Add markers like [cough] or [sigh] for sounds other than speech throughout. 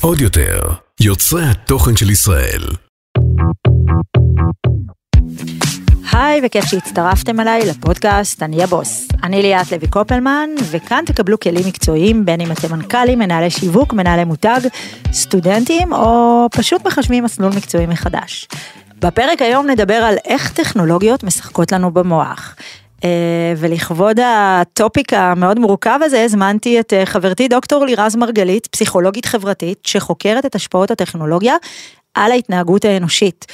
עוד יותר, יוצרי התוכן של ישראל. היי, וכיף שהצטרפתם אליי לפודקאסט אני הבוס. אני ליאת לוי קופלמן, וכאן תקבלו כלים מקצועיים, בין אם אתם מנכ"לים, מנהלי שיווק, מנהלי מותג, סטודנטים, או פשוט מחשבים מסלול מקצועי מחדש. בפרק היום נדבר על איך טכנולוגיות משחקות לנו במוח. אה, ולכבוד הטופיק המאוד מורכב הזה, הזמנתי את אה, חברתי דוקטור לירז מרגלית, פסיכולוגית חברתית, שחוקרת את השפעות הטכנולוגיה על ההתנהגות האנושית.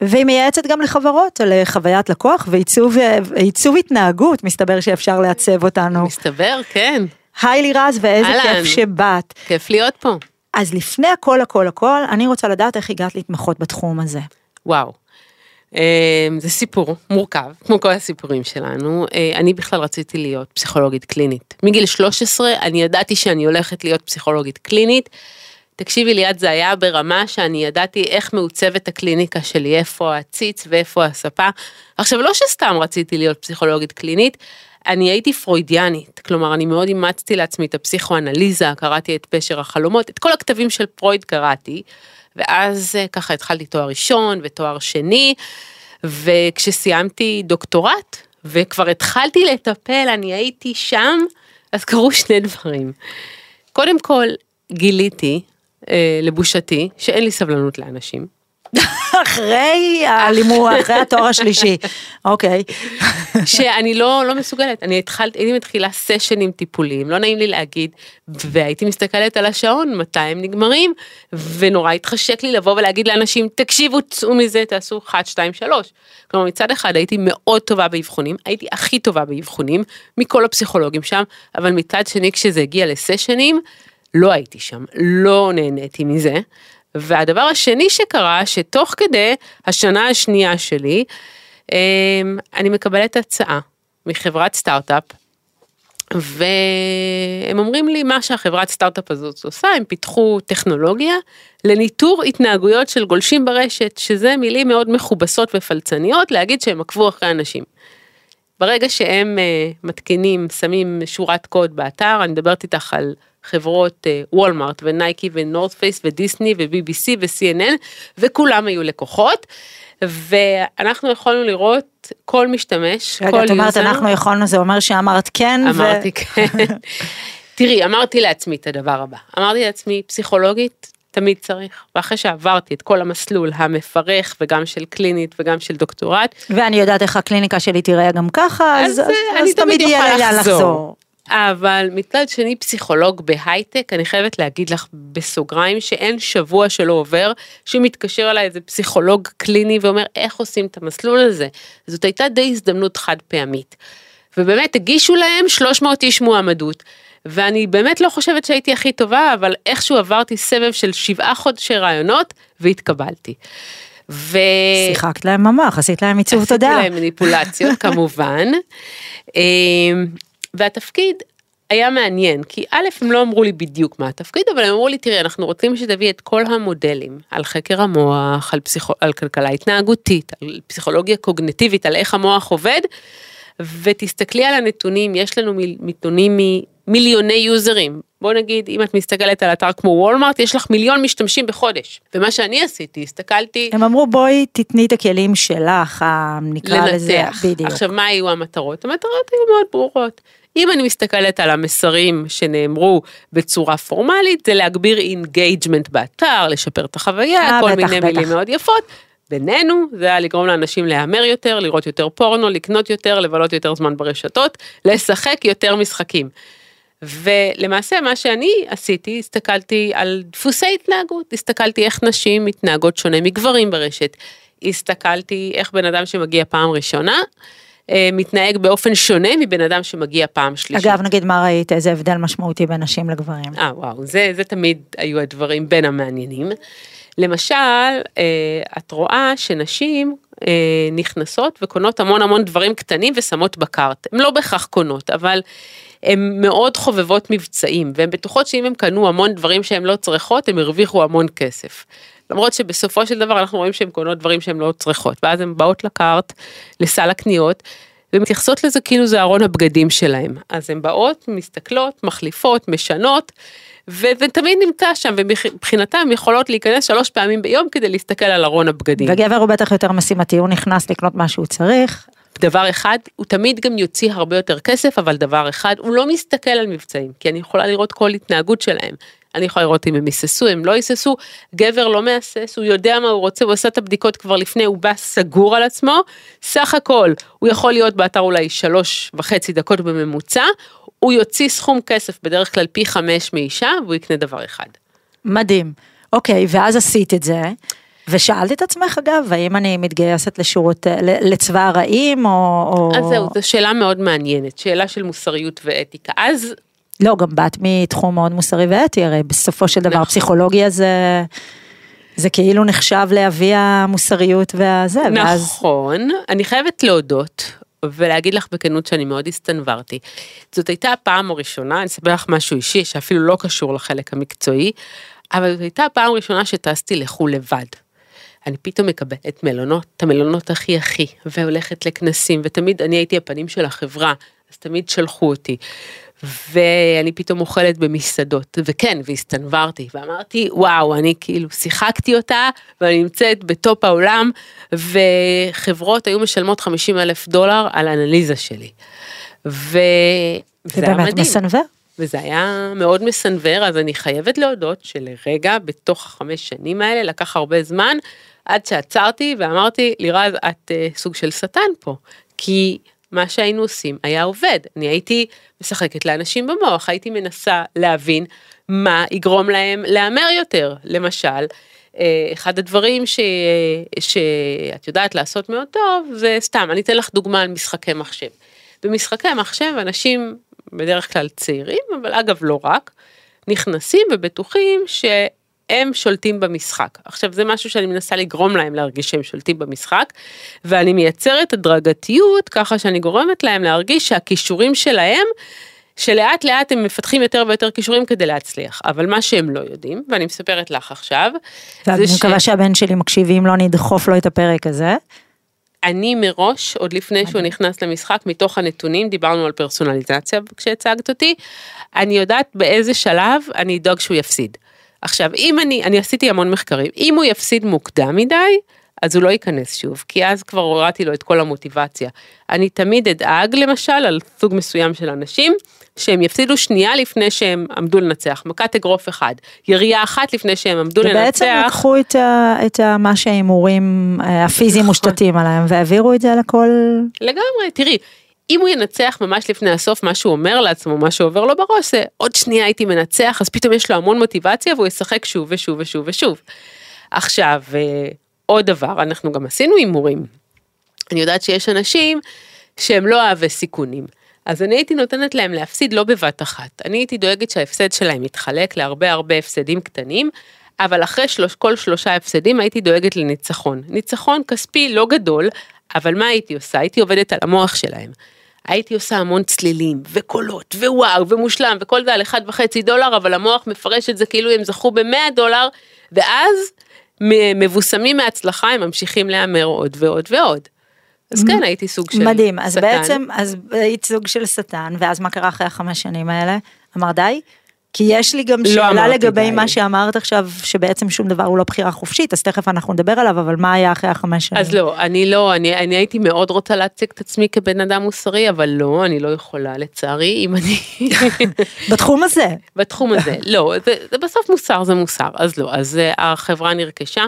והיא מייעצת גם לחברות על אה, חוויית לקוח ועיצוב התנהגות, מסתבר שאפשר לעצב אותנו. מסתבר, כן. היי לירז, ואיזה אהלן. כיף שבאת. כיף להיות פה. אז לפני הכל הכל הכל, אני רוצה לדעת איך הגעת להתמחות בתחום הזה. וואו. אמ, זה סיפור מורכב, כמו כל הסיפורים שלנו. אה, אני בכלל רציתי להיות פסיכולוגית קלינית. מגיל 13 אני ידעתי שאני הולכת להיות פסיכולוגית קלינית. תקשיבי ליד זה היה ברמה שאני ידעתי איך מעוצבת הקליניקה שלי, איפה הציץ ואיפה הספה. עכשיו לא שסתם רציתי להיות פסיכולוגית קלינית, אני הייתי פרוידיאנית, כלומר אני מאוד אימצתי לעצמי את הפסיכואנליזה, קראתי את פשר החלומות, את כל הכתבים של פרויד קראתי. ואז אה, ככה התחלתי תואר ראשון ותואר שני, וכשסיימתי דוקטורט, וכבר התחלתי לטפל, אני הייתי שם, אז קרו שני דברים. קודם כל, גיליתי, אה, לבושתי, שאין לי סבלנות לאנשים. אחרי הלימוד, אחרי [laughs] התואר השלישי, אוקיי. שאני לא, לא מסוגלת, אני התחלתי, הייתי מתחילה סשנים טיפוליים, לא נעים לי להגיד, והייתי מסתכלת על השעון, מתי הם נגמרים, ונורא התחשק לי לבוא ולהגיד לאנשים, תקשיבו, צאו מזה, תעשו 1, 2, 3. כלומר, מצד אחד הייתי מאוד טובה באבחונים, הייתי הכי טובה באבחונים, מכל הפסיכולוגים שם, אבל מצד שני, כשזה הגיע לסשנים, לא הייתי שם, לא נהניתי מזה. והדבר השני שקרה, שתוך כדי השנה השנייה שלי, אמ, אני מקבלת הצעה מחברת סטארט-אפ, והם אומרים לי מה שהחברת סטארט-אפ הזאת עושה, הם פיתחו טכנולוגיה לניטור התנהגויות של גולשים ברשת, שזה מילים מאוד מכובסות ופלצניות להגיד שהם עקבו אחרי אנשים. ברגע שהם uh, מתקינים, שמים שורת קוד באתר, אני מדברת איתך על חברות וולמארט ונייקי ונורת פייס ודיסני ובי.בי.סי ו-CNN וכולם היו לקוחות. ואנחנו יכולנו לראות כל משתמש, רגע, כל user. רגע, את אומרת אנחנו יכולנו, זה אומר שאמרת כן. אמרתי ו... [laughs] כן. תראי, אמרתי לעצמי את הדבר הבא, אמרתי לעצמי, פסיכולוגית, תמיד צריך, ואחרי שעברתי את כל המסלול המפרך וגם של קלינית וגם של דוקטורט. ואני יודעת איך הקליניקה שלי תראה גם ככה, אז, אז, אז, אז תמיד יהיה לאן לחזור. אבל מצד שני פסיכולוג בהייטק, אני חייבת להגיד לך בסוגריים שאין שבוע שלא עובר שמתקשר אליי איזה פסיכולוג קליני ואומר איך עושים את המסלול הזה. זאת הייתה די הזדמנות חד פעמית. ובאמת הגישו להם 300 איש מועמדות. ואני באמת לא חושבת שהייתי הכי טובה, אבל איכשהו עברתי סבב של שבעה חודשי רעיונות והתקבלתי. ו... שיחקת להם ממש, עשית להם עיצוב תודה. עשיתי להם מניפולציות כמובן. [laughs] והתפקיד היה מעניין, כי א', הם לא אמרו לי בדיוק מה התפקיד, אבל הם אמרו לי, תראי, אנחנו רוצים שתביא את כל המודלים על חקר המוח, על, פסיכו, על כלכלה התנהגותית, על פסיכולוגיה קוגנטיבית, על איך המוח עובד, ותסתכלי על הנתונים, יש לנו נתונים ממיליוני יוזרים. בוא נגיד, אם את מסתכלת על אתר כמו וולמארט, יש לך מיליון משתמשים בחודש. ומה שאני עשיתי, הסתכלתי... הם אמרו, בואי תתני את הכלים שלך, נקרא לנתח. לזה, בדיוק. עכשיו, מה היו המטרות? המטרות היו מאוד ברורות. אם אני מסתכלת על המסרים שנאמרו בצורה פורמלית, זה להגביר engagement באתר, לשפר את החוויה, אה, אה, כל בטח, מיני בטח. מילים מאוד יפות. בינינו זה היה לגרום לאנשים להמר יותר, לראות יותר פורנו, לקנות יותר, לבלות יותר זמן ברשתות, לשחק יותר משחקים. ולמעשה מה שאני עשיתי, הסתכלתי על דפוסי התנהגות, הסתכלתי איך נשים מתנהגות שונה מגברים ברשת, הסתכלתי איך בן אדם שמגיע פעם ראשונה, מתנהג באופן שונה מבן אדם שמגיע פעם שלישית. אגב, נגיד מה ראית, איזה הבדל משמעותי בין נשים לגברים. אה, וואו, זה, זה תמיד היו הדברים בין המעניינים. למשל, אה, את רואה שנשים אה, נכנסות וקונות המון המון דברים קטנים ושמות בקארט. הן לא בהכרח קונות, אבל הן מאוד חובבות מבצעים, והן בטוחות שאם הן קנו המון דברים שהן לא צריכות, הן הרוויחו המון כסף. למרות שבסופו של דבר אנחנו רואים שהן קונות דברים שהן לא צריכות, ואז הן באות לקארט, לסל הקניות, ומתייחסות לזה כאילו זה ארון הבגדים שלהם. אז הן באות, מסתכלות, מחליפות, משנות, ו- ותמיד נמצא שם, ומבחינתם יכולות להיכנס שלוש פעמים ביום כדי להסתכל על ארון הבגדים. וגבר הוא בטח יותר משימתי, הוא נכנס לקנות מה שהוא צריך. דבר אחד, הוא תמיד גם יוציא הרבה יותר כסף, אבל דבר אחד, הוא לא מסתכל על מבצעים, כי אני יכולה לראות כל התנהגות שלהם. אני יכולה לראות אם הם היססו, הם לא היססו, גבר לא מהסס, הוא יודע מה הוא רוצה, הוא עושה את הבדיקות כבר לפני, הוא בא סגור על עצמו, סך הכל, הוא יכול להיות באתר אולי שלוש וחצי דקות בממוצע, הוא יוציא סכום כסף בדרך כלל פי חמש מאישה, והוא יקנה דבר אחד. מדהים. אוקיי, ואז עשית את זה. ושאלת את עצמך אגב, האם אני מתגייסת לשירות, לצבא הרעים או... אז זהו, זו שאלה מאוד מעניינת, שאלה של מוסריות ואתיקה. אז לא, גם באת מתחום מאוד מוסרי ואתי, הרי בסופו של דבר נכון. פסיכולוגיה זה... זה כאילו נחשב לאבי המוסריות והזה, ואז... נכון, אני חייבת להודות ולהגיד לך בכנות שאני מאוד הסתנוורתי. זאת הייתה הפעם הראשונה, אני אספר לך משהו אישי שאפילו לא קשור לחלק המקצועי, אבל זאת הייתה הפעם הראשונה שטסתי לחו"ל לבד. אני פתאום מקבלת מלונות, את המלונות הכי הכי, והולכת לכנסים, ותמיד אני הייתי הפנים של החברה, אז תמיד שלחו אותי. ואני פתאום אוכלת במסעדות, וכן, והסתנוורתי, ואמרתי, וואו, אני כאילו שיחקתי אותה, ואני נמצאת בטופ העולם, וחברות היו משלמות 50 אלף דולר על האנליזה שלי. ו... זה באמת מסנוור. וזה היה מאוד מסנוור, אז אני חייבת להודות שלרגע, בתוך החמש שנים האלה, לקח הרבה זמן, עד שעצרתי ואמרתי, לירז, את uh, סוג של שטן פה. כי מה שהיינו עושים היה עובד. אני הייתי משחקת לאנשים במוח, הייתי מנסה להבין מה יגרום להם להמר יותר. למשל, אה, אחד הדברים ש... שאת יודעת לעשות מאוד טוב, זה סתם, אני אתן לך דוגמה על משחקי מחשב. במשחקי מחשב אנשים בדרך כלל צעירים, אבל אגב לא רק, נכנסים ובטוחים ש... הם שולטים במשחק. עכשיו זה משהו שאני מנסה לגרום להם להרגיש שהם שולטים במשחק, ואני מייצרת הדרגתיות ככה שאני גורמת להם להרגיש שהכישורים שלהם, שלאט לאט הם מפתחים יותר ויותר כישורים כדי להצליח, אבל מה שהם לא יודעים, ואני מספרת לך עכשיו, ואני מקווה ש... שהבן שלי מקשיב, אם לא נדחוף לו את הפרק הזה. אני מראש, עוד לפני שהוא נכנס למשחק, מתוך הנתונים, דיברנו על פרסונליזציה כשהצגת אותי, אני יודעת באיזה שלב אני אדאג שהוא יפסיד. עכשיו, אם אני, אני עשיתי המון מחקרים, אם הוא יפסיד מוקדם מדי, אז הוא לא ייכנס שוב, כי אז כבר הורדתי לו את כל המוטיבציה. אני תמיד אדאג למשל על סוג מסוים של אנשים, שהם יפסידו שנייה לפני שהם עמדו לנצח, מכת אגרוף אחד, ירייה אחת לפני שהם עמדו לנצח. ובעצם לקחו את, ה, את ה, מה שההימורים אה, הפיזיים. מושתתים עליהם והעבירו את זה לכל... לגמרי, תראי, אם הוא ינצח ממש לפני הסוף מה שהוא אומר לעצמו, מה שעובר לו בראש זה עוד שנייה הייתי מנצח, אז פתאום יש לו המון מוטיבציה והוא ישחק שוב ושוב ושוב ושוב. עכשיו, אה, עוד דבר, אנחנו גם עשינו הימורים. אני יודעת שיש אנשים שהם לא אוהבי סיכונים. אז אני הייתי נותנת להם להפסיד לא בבת אחת. אני הייתי דואגת שההפסד שלהם יתחלק להרבה הרבה הפסדים קטנים, אבל אחרי שלוש, כל שלושה הפסדים הייתי דואגת לניצחון. ניצחון כספי לא גדול, אבל מה הייתי עושה? הייתי עובדת על המוח שלהם. הייתי עושה המון צלילים וקולות ווואו ומושלם וכל זה על אחד וחצי דולר אבל המוח מפרש את זה כאילו הם זכו במאה דולר ואז מבוסמים מההצלחה הם ממשיכים להמר עוד ועוד ועוד. אז כן הייתי סוג של מדהים. אז בעצם אז היית סוג של שטן ואז מה קרה אחרי החמש שנים האלה? אמר די כי יש לי גם לא שאלה לגבי די. מה שאמרת עכשיו, שבעצם שום דבר הוא לא בחירה חופשית, אז תכף אנחנו נדבר עליו, אבל מה היה אחרי החמש שנים? אז לא, אני לא, אני, אני הייתי מאוד רוצה להציג את עצמי כבן אדם מוסרי, אבל לא, אני לא יכולה לצערי, אם אני... [laughs] בתחום הזה. בתחום הזה, לא, זה, זה בסוף מוסר זה מוסר, אז לא, אז אה, החברה נרכשה,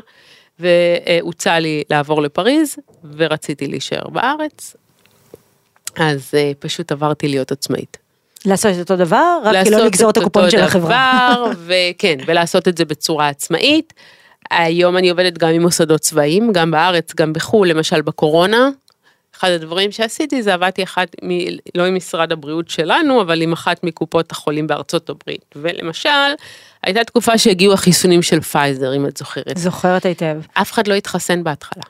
והוצע לי לעבור לפריז, ורציתי להישאר בארץ, אז אה, פשוט עברתי להיות עצמאית. לעשות את אותו דבר, רק לא לגזור את הקופון של החברה. [laughs] וכן, ולעשות את זה בצורה עצמאית. היום אני עובדת גם עם מוסדות צבאיים, גם בארץ, גם בחו"ל, למשל בקורונה. אחד הדברים שעשיתי זה עבדתי אחת, מ, לא עם משרד הבריאות שלנו, אבל עם אחת מקופות החולים בארצות הברית. ולמשל, הייתה תקופה שהגיעו החיסונים של פייזר, אם את זוכרת. זוכרת היטב. אף אחד לא התחסן בהתחלה.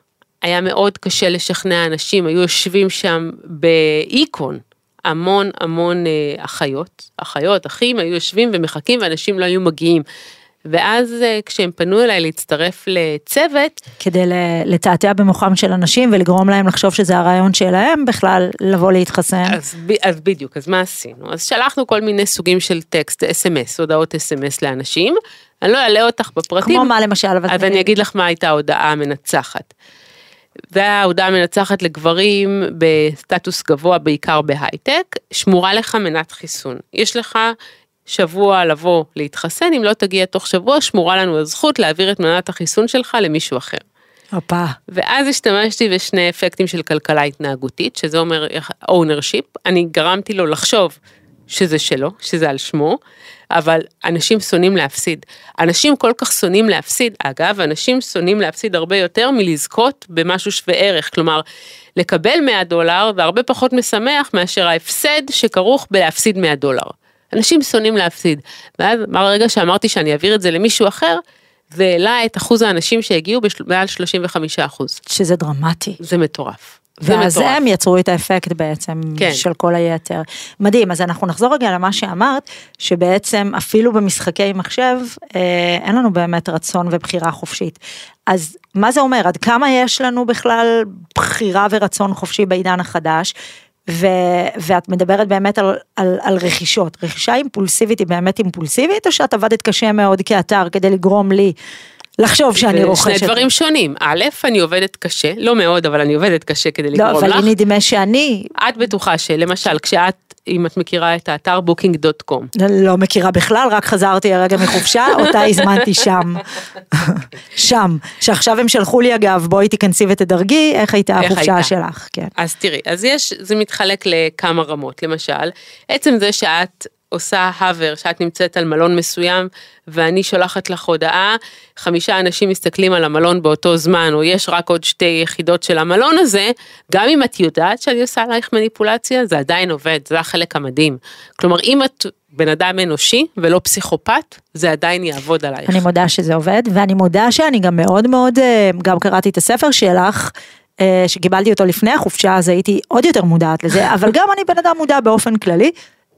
היה מאוד קשה לשכנע אנשים, היו יושבים שם באיקון, המון המון אה, אחיות, אחיות, אחים היו יושבים ומחכים ואנשים לא היו מגיעים. ואז אה, כשהם פנו אליי להצטרף לצוות. כדי לתעתע במוחם של אנשים ולגרום להם לחשוב שזה הרעיון שלהם בכלל לבוא להתחסן. אז, אז בדיוק, אז מה עשינו? אז שלחנו כל מיני סוגים של טקסט, אס.אם.אס, הודעות אס.אם.אס לאנשים. אני לא אעלה אותך בפרטים. כמו מה למשל? אבל אני אגיד לך מה הייתה ההודעה המנצחת. וההודעה המנצחת לגברים בסטטוס גבוה בעיקר בהייטק, שמורה לך מנת חיסון. יש לך שבוע לבוא להתחסן, אם לא תגיע תוך שבוע, שמורה לנו הזכות להעביר את מנת החיסון שלך למישהו אחר. הופה. ואז השתמשתי בשני אפקטים של כלכלה התנהגותית, שזה אומר ownership, אני גרמתי לו לחשוב שזה שלו, שזה על שמו, אבל אנשים שונאים להפסיד. אנשים כל כך שונאים להפסיד, אגב, אנשים שונאים להפסיד הרבה יותר מלזכות במשהו שווה ערך, כלומר, לקבל 100 דולר זה הרבה פחות משמח מאשר ההפסד שכרוך בלהפסיד 100 דולר. אנשים שונאים להפסיד. ואז ברגע שאמרתי שאני אעביר את זה למישהו אחר, זה העלה את אחוז האנשים שהגיעו במעל 35 אחוז. שזה דרמטי. זה מטורף. ואז הם יצרו את האפקט בעצם כן. של כל היתר. מדהים, אז אנחנו נחזור רגע למה שאמרת, שבעצם אפילו במשחקי מחשב אה, אין לנו באמת רצון ובחירה חופשית. אז מה זה אומר? עד כמה יש לנו בכלל בחירה ורצון חופשי בעידן החדש? ו, ואת מדברת באמת על, על, על רכישות, רכישה אימפולסיבית היא באמת אימפולסיבית או שאת עבדת קשה מאוד כאתר כדי לגרום לי לחשוב שאני רוכשת. שני דברים שונים, א', אני עובדת קשה, לא מאוד, אבל אני עובדת קשה כדי לגרום לך. לא, אבל נדמה שאני... את בטוחה שלמשל, כשאת, אם את מכירה את האתר בוקינג.קום. לא מכירה בכלל, רק חזרתי הרגע מחופשה, [laughs] אותה הזמנתי שם. שם. שעכשיו הם שלחו לי אגב, בואי תיכנסי ותדרגי, איך הייתה החופשה שלך. כן. אז תראי, אז יש, זה מתחלק לכמה רמות, למשל, עצם זה שאת עושה hover, שאת נמצאת על מלון מסוים, ואני שולחת לך הודעה, חמישה אנשים מסתכלים על המלון באותו זמן, או יש רק עוד שתי יחידות של המלון הזה, גם אם את יודעת שאני עושה עלייך מניפולציה, זה עדיין עובד, זה החלק המדהים. כלומר, אם את בן אדם אנושי ולא פסיכופת, זה עדיין יעבוד עלייך. אני מודה שזה עובד, ואני מודה שאני גם מאוד מאוד, אה, גם קראתי את הספר שלך. אה, שקיבלתי אותו לפני החופשה אז הייתי עוד יותר מודעת לזה אבל גם אני בן אדם מודע באופן כללי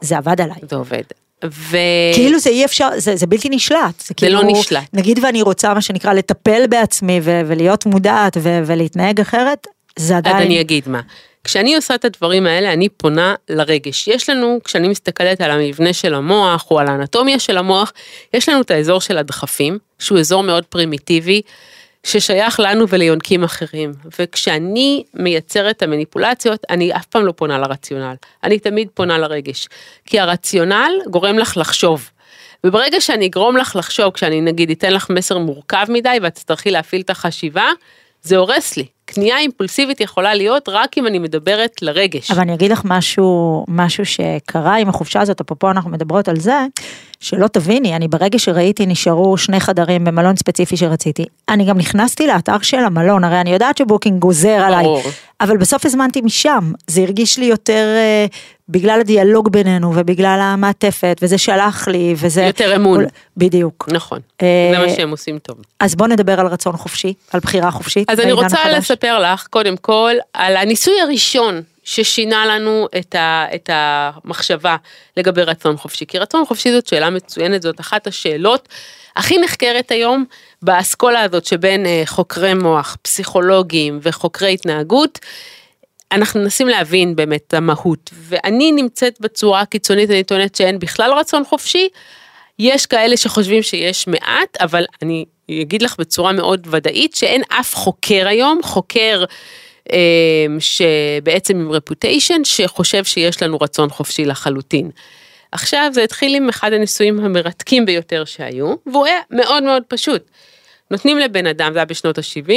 זה עבד עליי. זה עובד. ו... כאילו זה אי אפשר, זה, זה בלתי נשלט. זה, זה כאילו, לא נשלט. נגיד ואני רוצה מה שנקרא לטפל בעצמי ו- ולהיות מודעת ו- ולהתנהג אחרת, זה עדיין... אז אני אגיד מה. כשאני עושה את הדברים האלה, אני פונה לרגש. יש לנו, כשאני מסתכלת על המבנה של המוח או על האנטומיה של המוח, יש לנו את האזור של הדחפים, שהוא אזור מאוד פרימיטיבי. ששייך לנו וליונקים אחרים. וכשאני מייצרת את המניפולציות, אני אף פעם לא פונה לרציונל, אני תמיד פונה לרגש. כי הרציונל גורם לך לחשוב. וברגע שאני אגרום לך לחשוב, כשאני נגיד אתן לך מסר מורכב מדי ואת תצטרכי להפעיל את החשיבה, זה הורס לי. קנייה אימפולסיבית יכולה להיות רק אם אני מדברת לרגש. אבל אני אגיד לך משהו, משהו שקרה עם החופשה הזאת, אפרופו אנחנו מדברות על זה, שלא תביני, אני ברגע שראיתי נשארו שני חדרים במלון ספציפי שרציתי, אני גם נכנסתי לאתר של המלון, הרי אני יודעת שבוקינג גוזר עליי, אבל בסוף הזמנתי משם, זה הרגיש לי יותר אה, בגלל הדיאלוג בינינו ובגלל המעטפת, וזה שלח לי, וזה... יותר אמון. בדיוק. נכון, אה, זה מה שהם עושים טוב. אז בוא נדבר על רצון חופשי, על בחירה חופשית. אז אני רוצה החדש. לספר לך, קודם כל, על הניסוי הראשון ששינה לנו את, ה, את המחשבה לגבי רצון חופשי. כי רצון חופשי זאת שאלה מצוינת, זאת אחת השאלות הכי נחקרת היום באסכולה הזאת שבין אה, חוקרי מוח, פסיכולוגים וחוקרי התנהגות. אנחנו מנסים להבין באמת את המהות, ואני נמצאת בצורה הקיצונית, אני טוענת שאין בכלל רצון חופשי. יש כאלה שחושבים שיש מעט, אבל אני אגיד לך בצורה מאוד ודאית שאין אף חוקר היום, חוקר שבעצם עם רפוטיישן, שחושב שיש לנו רצון חופשי לחלוטין. עכשיו זה התחיל עם אחד הניסויים המרתקים ביותר שהיו, והוא היה מאוד מאוד פשוט. נותנים לבן אדם, זה היה בשנות ה-70,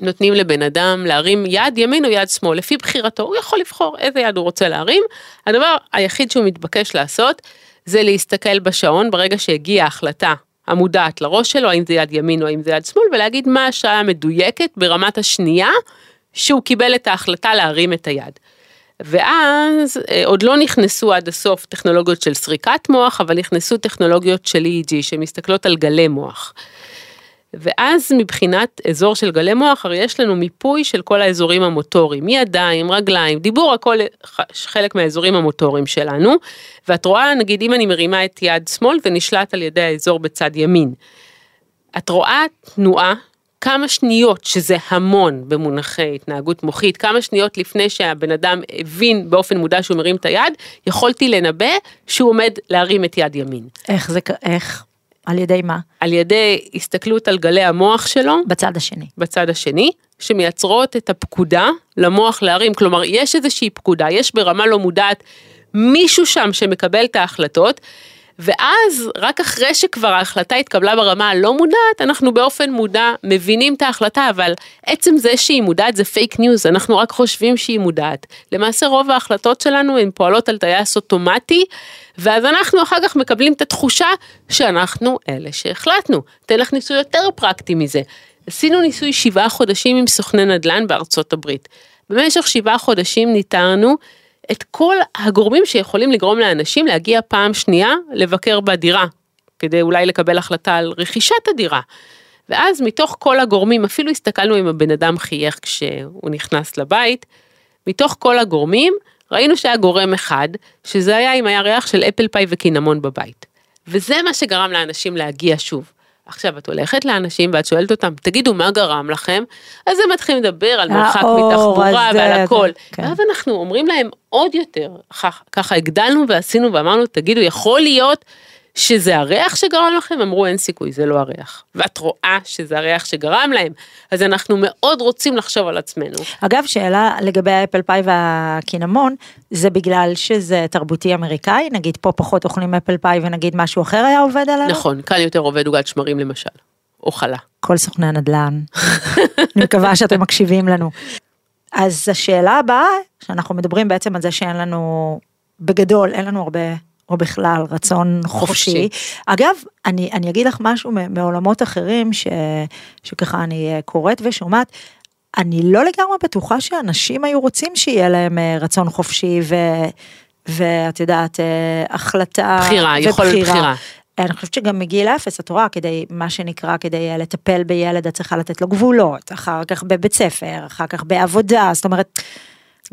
נותנים לבן אדם להרים יד ימין או יד שמאל, לפי בחירתו, הוא יכול לבחור איזה יד הוא רוצה להרים. הדבר היחיד שהוא מתבקש לעשות, זה להסתכל בשעון ברגע שהגיעה ההחלטה המודעת לראש שלו, האם זה יד ימין או האם זה יד שמאל, ולהגיד מה השעה המדויקת ברמת השנייה שהוא קיבל את ההחלטה להרים את היד. ואז אה, עוד לא נכנסו עד הסוף טכנולוגיות של סריקת מוח, אבל נכנסו טכנולוגיות של EEG שמסתכלות על גלי מוח. ואז מבחינת אזור של גלי מוח, הרי יש לנו מיפוי של כל האזורים המוטוריים, ידיים, רגליים, דיבור, הכל חלק מהאזורים המוטוריים שלנו. ואת רואה, נגיד אם אני מרימה את יד שמאל, זה נשלט על ידי האזור בצד ימין. את רואה תנועה כמה שניות, שזה המון במונחי התנהגות מוחית, כמה שניות לפני שהבן אדם הבין באופן מודע שהוא מרים את היד, יכולתי לנבא שהוא עומד להרים את יד ימין. איך זה, איך? על ידי מה? על ידי הסתכלות על גלי המוח שלו. בצד השני. בצד השני, שמייצרות את הפקודה למוח להרים, כלומר יש איזושהי פקודה, יש ברמה לא מודעת מישהו שם שמקבל את ההחלטות. ואז רק אחרי שכבר ההחלטה התקבלה ברמה הלא מודעת, אנחנו באופן מודע מבינים את ההחלטה, אבל עצם זה שהיא מודעת זה פייק ניוז, אנחנו רק חושבים שהיא מודעת. למעשה רוב ההחלטות שלנו הן פועלות על טייס אוטומטי, ואז אנחנו אחר כך מקבלים את התחושה שאנחנו אלה שהחלטנו. אתן לך ניסוי יותר פרקטי מזה. עשינו ניסוי שבעה חודשים עם סוכני נדל"ן בארצות הברית. במשך שבעה חודשים ניתרנו את כל הגורמים שיכולים לגרום לאנשים להגיע פעם שנייה לבקר בדירה, כדי אולי לקבל החלטה על רכישת הדירה. ואז מתוך כל הגורמים, אפילו הסתכלנו אם הבן אדם חייך כשהוא נכנס לבית, מתוך כל הגורמים, ראינו שהיה גורם אחד, שזה היה אם היה ריח של אפל פאי וקינמון בבית. וזה מה שגרם לאנשים להגיע שוב. עכשיו את הולכת לאנשים ואת שואלת אותם, תגידו מה גרם לכם? אז הם מתחילים לדבר על מרחק מתחבורה ועל הכל. כן. ואז אנחנו אומרים להם עוד יותר, ככה הגדלנו ועשינו ואמרנו, תגידו, יכול להיות שזה הריח שגרם לכם? אמרו אין סיכוי, זה לא הריח. ואת רואה שזה הריח שגרם להם, אז אנחנו מאוד רוצים לחשוב על עצמנו. אגב, שאלה לגבי האפל פאי והקינמון, זה בגלל שזה תרבותי אמריקאי? נגיד פה פחות אוכלים אפל פאי ונגיד משהו אחר היה עובד עלינו? נכון, כאן יותר עובד עוגת שמרים למשל, או חלה. כל סוכני הנדל"ן, אני מקווה שאתם מקשיבים לנו. אז השאלה הבאה, שאנחנו מדברים בעצם על זה שאין לנו, בגדול, אין לנו הרבה או בכלל רצון חופשי. חופשי. אגב, אני, אני אגיד לך משהו מעולמות אחרים ש, שככה אני אה, קוראת ושומעת. אני לא לגמרי בטוחה שאנשים היו רוצים שיהיה להם אה, רצון חופשי ו, ואת יודעת, אה, החלטה בחירה, יכולת בחירה. אני חושבת שגם מגיל אפס, את רואה, כדי, מה שנקרא, כדי לטפל בילד, את צריכה לתת לו גבולות, אחר כך בבית ספר, אחר כך בעבודה, זאת אומרת,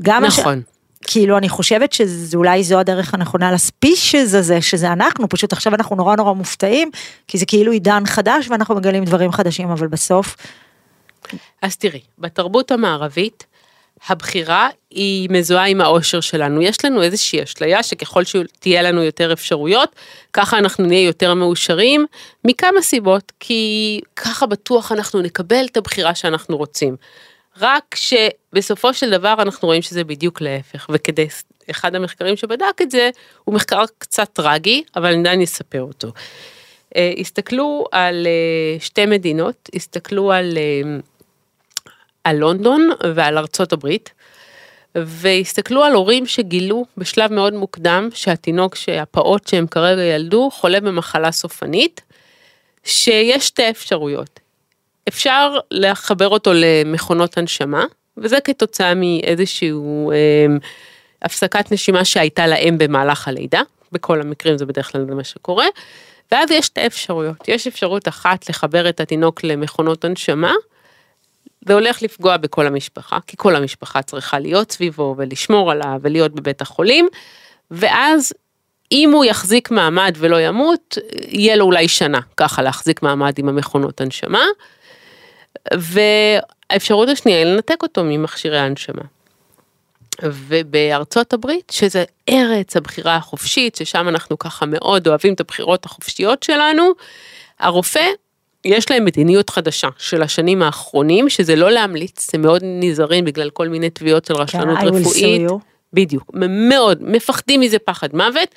גם... נכון. הש... כאילו אני חושבת שאולי זו הדרך הנכונה לספישז הזה שזה אנחנו פשוט עכשיו אנחנו נורא נורא מופתעים כי זה כאילו עידן חדש ואנחנו מגלים דברים חדשים אבל בסוף. אז תראי בתרבות המערבית הבחירה היא מזוהה עם האושר שלנו יש לנו איזושהי אשליה שככל שתהיה לנו יותר אפשרויות ככה אנחנו נהיה יותר מאושרים מכמה סיבות כי ככה בטוח אנחנו נקבל את הבחירה שאנחנו רוצים. רק שבסופו של דבר אנחנו רואים שזה בדיוק להפך, וכדי, אחד המחקרים שבדק את זה, הוא מחקר קצת טרגי, אבל עדיין אספר אותו. אה, הסתכלו על אה, שתי מדינות, הסתכלו על, אה, על לונדון ועל ארצות הברית, והסתכלו על הורים שגילו בשלב מאוד מוקדם שהתינוק, שהפעוט שהם כרגע ילדו, חולה במחלה סופנית, שיש שתי אפשרויות. אפשר לחבר אותו למכונות הנשמה, וזה כתוצאה מאיזשהו אה, הפסקת נשימה שהייתה לאם במהלך הלידה, בכל המקרים זה בדרך כלל מה שקורה, ואז יש שתי אפשרויות, יש אפשרות אחת לחבר את התינוק למכונות הנשמה, זה הולך לפגוע בכל המשפחה, כי כל המשפחה צריכה להיות סביבו ולשמור עליו ולהיות בבית החולים, ואז אם הוא יחזיק מעמד ולא ימות, יהיה לו אולי שנה ככה להחזיק מעמד עם המכונות הנשמה. והאפשרות השנייה היא לנתק אותו ממכשירי ההנשמה. ובארצות הברית, שזה ארץ הבחירה החופשית, ששם אנחנו ככה מאוד אוהבים את הבחירות החופשיות שלנו, הרופא, יש להם מדיניות חדשה של השנים האחרונים, שזה לא להמליץ, זה מאוד נזהרים בגלל כל מיני תביעות של רשלנות כן, רפואית. בדיוק, מאוד, מפחדים מזה פחד מוות.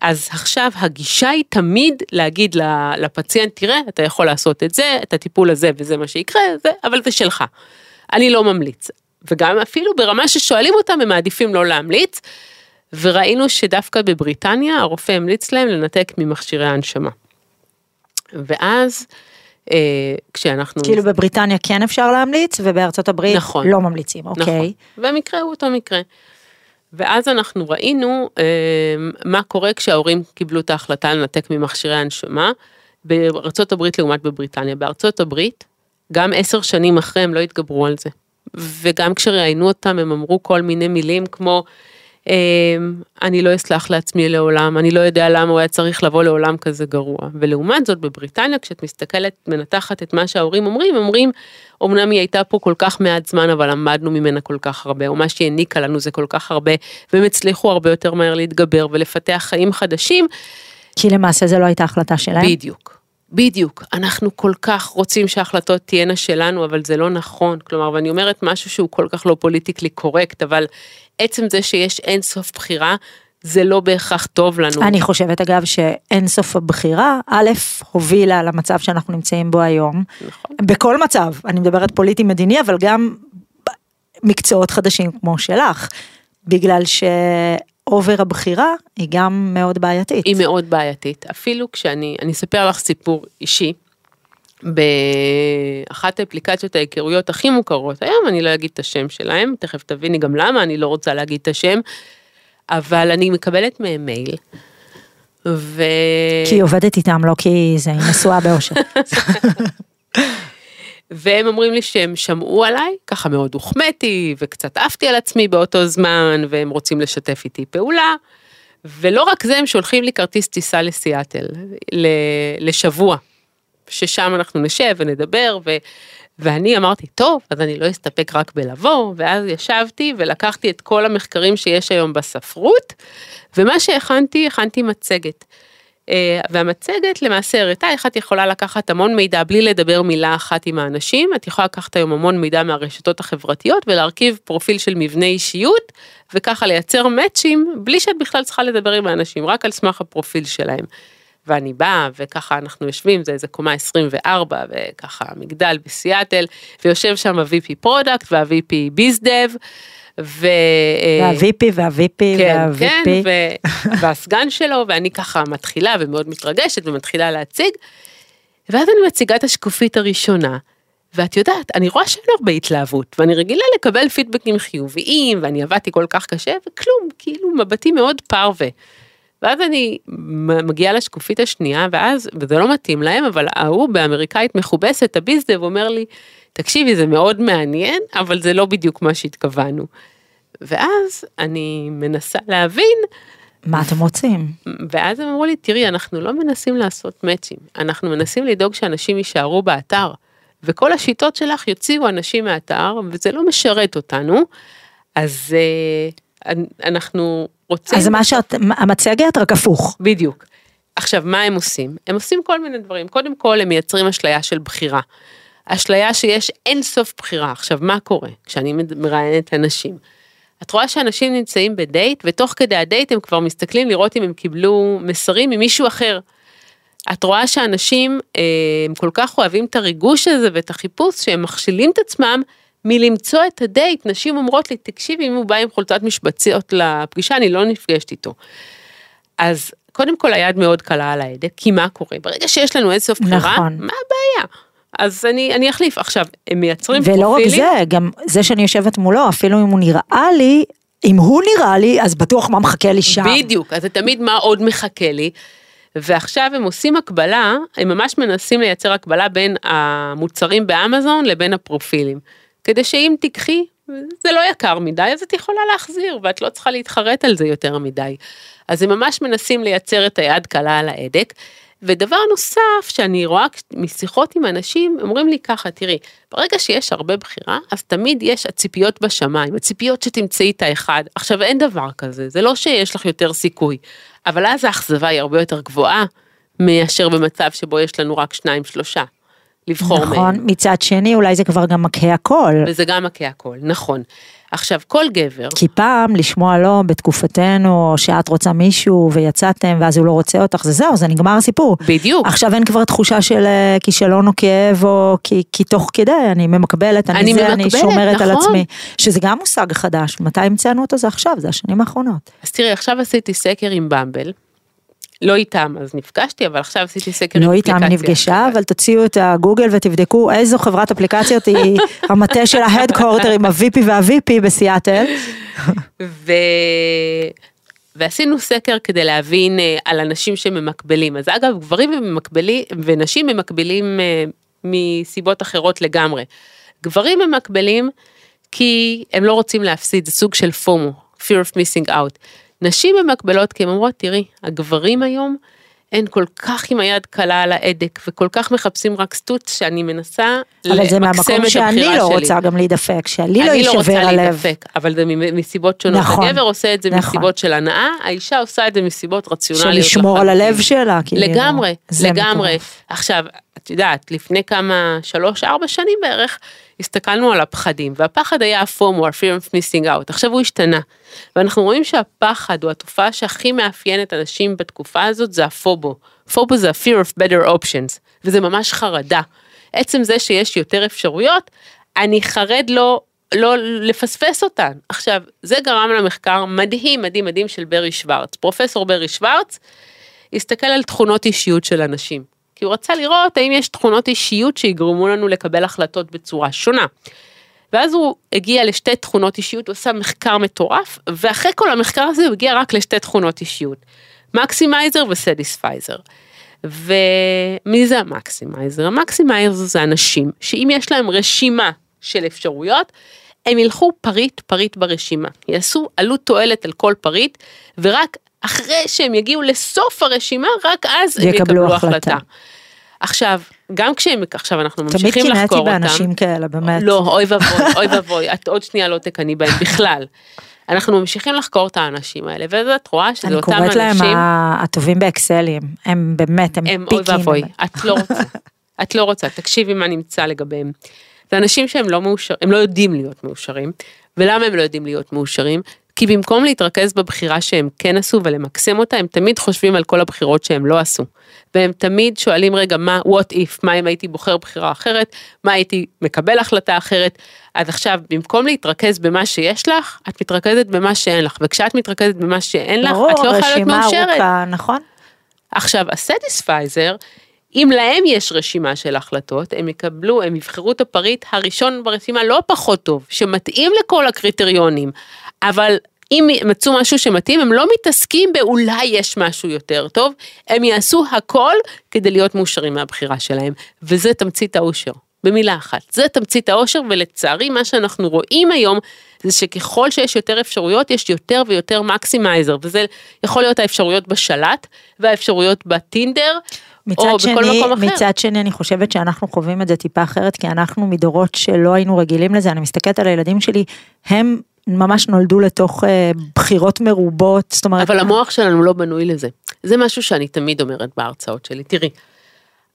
אז עכשיו הגישה היא תמיד להגיד לפציינט, תראה, אתה יכול לעשות את זה, את הטיפול הזה וזה מה שיקרה, זה, אבל זה שלך. אני לא ממליץ. וגם אפילו ברמה ששואלים אותם, הם מעדיפים לא להמליץ. וראינו שדווקא בבריטניה הרופא המליץ להם לנתק ממכשירי ההנשמה. ואז אה, כשאנחנו... כאילו בבריטניה כן אפשר להמליץ ובארצות הברית נכון, לא ממליצים, אוקיי. נכון, והמקרה הוא אותו מקרה. ואז אנחנו ראינו אה, מה קורה כשההורים קיבלו את ההחלטה לנתק ממכשירי הנשמה. בארצות הברית לעומת בבריטניה. בארצות הברית, גם עשר שנים אחרי הם לא התגברו על זה. וגם כשראיינו אותם הם אמרו כל מיני מילים כמו, אני לא אסלח לעצמי לעולם, אני לא יודע למה הוא היה צריך לבוא לעולם כזה גרוע. ולעומת זאת בבריטניה, כשאת מסתכלת, מנתחת את מה שההורים אומרים, אומרים, אמנם היא הייתה פה כל כך מעט זמן, אבל למדנו ממנה כל כך הרבה, או מה שהיא העניקה לנו זה כל כך הרבה, והם הצליחו הרבה יותר מהר להתגבר ולפתח חיים חדשים. כי למעשה זה לא הייתה החלטה שלהם. בדיוק. בדיוק, אנחנו כל כך רוצים שההחלטות תהיינה שלנו, אבל זה לא נכון. כלומר, ואני אומרת משהו שהוא כל כך לא politically correct, אבל עצם זה שיש אין סוף בחירה, זה לא בהכרח טוב לנו. אני חושבת אגב שאין סוף הבחירה, א', הובילה למצב שאנחנו נמצאים בו היום. נכון. בכל מצב, אני מדברת פוליטי מדיני, אבל גם מקצועות חדשים כמו שלך. בגלל ש over הבחירה היא גם מאוד בעייתית. היא מאוד בעייתית, אפילו כשאני, אני אספר לך סיפור אישי. באחת האפליקציות ההיכרויות הכי מוכרות היום, אני לא אגיד את השם שלהם, תכף תביני גם למה אני לא רוצה להגיד את השם, אבל אני מקבלת מהם מייל. ו... כי היא עובדת איתם, לא כי זה, היא נשואה באושר. והם אומרים לי שהם שמעו עליי, ככה מאוד הוחמאתי וקצת עפתי על עצמי באותו זמן, והם רוצים לשתף איתי פעולה. ולא רק זה, הם שולחים לי כרטיס טיסה לסיאטל, לשבוע. ששם אנחנו נשב ונדבר, ו, ואני אמרתי, טוב, אז אני לא אסתפק רק בלבוא, ואז ישבתי ולקחתי את כל המחקרים שיש היום בספרות, ומה שהכנתי, הכנתי מצגת. אה, והמצגת למעשה הראתה איך את יכולה לקחת המון מידע בלי לדבר מילה אחת עם האנשים, את יכולה לקחת היום המון מידע מהרשתות החברתיות ולהרכיב פרופיל של מבנה אישיות, וככה לייצר מאצ'ים בלי שאת בכלל צריכה לדבר עם האנשים, רק על סמך הפרופיל שלהם. ואני באה וככה אנחנו יושבים זה איזה קומה 24 וככה מגדל בסיאטל ויושב שם ה-VP product וה-VP biz dev. ו... וה-VP וה-VP כן, וה-VP. כן, ו... והסגן שלו ואני ככה מתחילה ומאוד מתרגשת ומתחילה להציג. ואז אני מציגה את השקופית הראשונה. ואת יודעת, אני רואה שאין הרבה התלהבות, ואני רגילה לקבל פידבקים חיוביים, ואני עבדתי כל כך קשה, וכלום, כאילו מבטי מאוד פרווה. ואז אני מגיעה לשקופית השנייה, ואז, וזה לא מתאים להם, אבל ההוא באמריקאית מכובסת, הביזדב, אומר לי, תקשיבי, זה מאוד מעניין, אבל זה לא בדיוק מה שהתכוונו. ואז אני מנסה להבין. מה אתם רוצים? ואז הם אמרו לי, תראי, אנחנו לא מנסים לעשות מאצ'ים, אנחנו מנסים לדאוג שאנשים יישארו באתר, וכל השיטות שלך יוציאו אנשים מהאתר, וזה לא משרת אותנו, אז uh, אנחנו רוצים... אז מה שאת, המצגת רק הפוך. בדיוק. עכשיו, מה הם עושים? הם עושים כל מיני דברים. קודם כל, הם מייצרים אשליה של בחירה. אשליה שיש אין סוף בחירה. עכשיו, מה קורה כשאני מראיינת אנשים? את רואה שאנשים נמצאים בדייט, ותוך כדי הדייט הם כבר מסתכלים לראות אם הם קיבלו מסרים ממישהו אחר. את רואה שאנשים אה, הם כל כך אוהבים את הריגוש הזה ואת החיפוש, שהם מכשילים את עצמם מלמצוא את הדייט, נשים אומרות לי, תקשיבי, אם הוא בא עם חולצת משבציות לפגישה, אני לא נפגשת איתו. אז קודם כל היד מאוד קלה על ההדק, כי מה קורה? ברגע שיש לנו אינסוף בחירה, נכון. מה הבעיה? אז אני, אני אחליף. עכשיו, הם מייצרים ולא פרופילים. ולא רק זה, גם זה שאני יושבת מולו, אפילו אם הוא נראה לי, אם הוא נראה לי, אז בטוח מה מחכה לי שם. בדיוק, אז זה תמיד מה עוד מחכה לי. ועכשיו הם עושים הקבלה, הם ממש מנסים לייצר הקבלה בין המוצרים באמזון לבין הפרופילים. כדי שאם תיקחי, זה לא יקר מדי, אז את יכולה להחזיר, ואת לא צריכה להתחרט על זה יותר מדי. אז הם ממש מנסים לייצר את היד קלה על ההדק. ודבר נוסף שאני רואה משיחות עם אנשים, אומרים לי ככה, תראי, ברגע שיש הרבה בחירה, אז תמיד יש הציפיות בשמיים, הציפיות שתמצאי את האחד. עכשיו אין דבר כזה, זה לא שיש לך יותר סיכוי, אבל אז האכזבה היא הרבה יותר גבוהה מאשר במצב שבו יש לנו רק שניים שלושה. לבחור נכון, מהם. נכון, מצד שני אולי זה כבר גם מכה הכל. וזה גם מכה הכל, נכון. עכשיו, כל גבר... כי פעם לשמוע לא בתקופתנו, שאת רוצה מישהו ויצאתם ואז הוא לא רוצה אותך, זה זהו, זה נגמר הסיפור. בדיוק. עכשיו אין כבר תחושה של אה, כישלון או כאב, או כי, כי תוך כדי אני ממקבלת, אני, אני זה, ממקבלת, אני שומרת נכון. על עצמי. שזה גם מושג חדש, מתי המצאנו אותו? זה עכשיו, זה השנים האחרונות. אז תראי, עכשיו עשיתי סקר עם במבל. לא איתם, אז נפגשתי, אבל עכשיו עשיתי סקר לא איתם נפגשה, אבל תוציאו את הגוגל ותבדקו איזו חברת אפליקציות היא [laughs] המטה של ההדקורטר עם ה-VP וה-VP בסיאטל. ו... ועשינו סקר כדי להבין אה, על אנשים שממקבלים. אז אגב, גברים ומקבלים, ונשים ממקבלים אה, מסיבות אחרות לגמרי. גברים ממקבלים כי הם לא רוצים להפסיד, זה סוג של פומו, fear of missing out. נשים ממקבלות כי הן אומרות, תראי, הגברים היום, הן כל כך עם היד קלה על ההדק וכל כך מחפשים רק סטוץ שאני מנסה למקסם את הבחירה שלי. אבל זה מהמקום שאני לא רוצה גם להידפק, שאני לא יישבר הלב. אני לא רוצה להידפק, אבל זה מסיבות שונות. נכון, הגבר עושה את זה נכון. מסיבות של הנאה, האישה עושה את זה מסיבות רציונליות. של לשמור על הלב שלה. כאילו, לגמרי, לגמרי. מטורף. עכשיו, את יודעת, לפני כמה, שלוש, ארבע שנים בערך, הסתכלנו על הפחדים, והפחד היה הפומו, ה-fear of missing out, עכשיו הוא השתנה. ואנחנו רואים שהפחד הוא התופעה שהכי מאפיינת אנשים בתקופה הזאת, זה הפובו. פובו זה ה-fear of better options, וזה ממש חרדה. עצם זה שיש יותר אפשרויות, אני חרד לו לא לפספס אותן. עכשיו, זה גרם למחקר מדהים, מדהים, מדהים של ברי שוורץ. פרופסור ברי שוורץ הסתכל על תכונות אישיות של אנשים. כי הוא רצה לראות האם יש תכונות אישיות שיגרמו לנו לקבל החלטות בצורה שונה. ואז הוא הגיע לשתי תכונות אישיות, הוא עשה מחקר מטורף, ואחרי כל המחקר הזה הוא הגיע רק לשתי תכונות אישיות, maximizer ו satisficer. ומי זה ה maximizer? ה maximizer זה אנשים שאם יש להם רשימה של אפשרויות, הם ילכו פריט פריט ברשימה, יעשו עלות תועלת על כל פריט, ורק אחרי שהם יגיעו לסוף הרשימה, רק אז הם יקבלו החלטה. החלטה. עכשיו, גם כשהם, עכשיו אנחנו ממשיכים לחקור אותם. תמיד קינאתי באנשים כאלה, באמת. לא, אוי ואבוי, אוי ואבוי, את עוד שנייה לא תקני בהם בכלל. אנחנו ממשיכים לחקור את האנשים האלה, ואת רואה שזה אותם אנשים. אני קוראת להם הטובים באקסלים, הם באמת, הם, הם פיקים. אוי ואבוי, את לא רוצה, את לא רוצה, תקשיבי מה נמצא לגביהם. זה אנשים שהם לא מאושרים, הם לא יודעים להיות מאושרים, ולמה הם לא יודעים להיות מאושרים? כי במקום להתרכז בבחירה שהם כן עשו ולמקסם אותה, הם תמיד חושבים על כל הבחירות שהם לא עשו. והם תמיד שואלים רגע מה what if, מה אם הייתי בוחר בחירה אחרת, מה הייתי מקבל החלטה אחרת. אז עכשיו במקום להתרכז במה שיש לך, את מתרכזת במה שאין לך, וכשאת מתרכזת במה שאין לך, ברור, את לא יכולה להיות מאושרת. ברור, רשימה ארוכה, נכון. עכשיו ה satisficer, אם להם יש רשימה של החלטות, הם יקבלו, הם יבחרו את הפריט הראשון ברשימה לא פחות טוב, שמתאים לכל הקריטריונים, אבל אם מצאו משהו שמתאים, הם לא מתעסקים באולי יש משהו יותר טוב, הם יעשו הכל כדי להיות מאושרים מהבחירה שלהם, וזה תמצית האושר. במילה אחת, זה תמצית האושר ולצערי מה שאנחנו רואים היום זה שככל שיש יותר אפשרויות יש יותר ויותר מקסימייזר וזה יכול להיות האפשרויות בשלט והאפשרויות בטינדר או שני, בכל מקום אחר. מצד שני אני חושבת שאנחנו חווים את זה טיפה אחרת כי אנחנו מדורות שלא היינו רגילים לזה אני מסתכלת על הילדים שלי הם ממש נולדו לתוך אה, בחירות מרובות, זאת אומרת... אבל המוח שלנו לא בנוי לזה. זה משהו שאני תמיד אומרת בהרצאות שלי. תראי,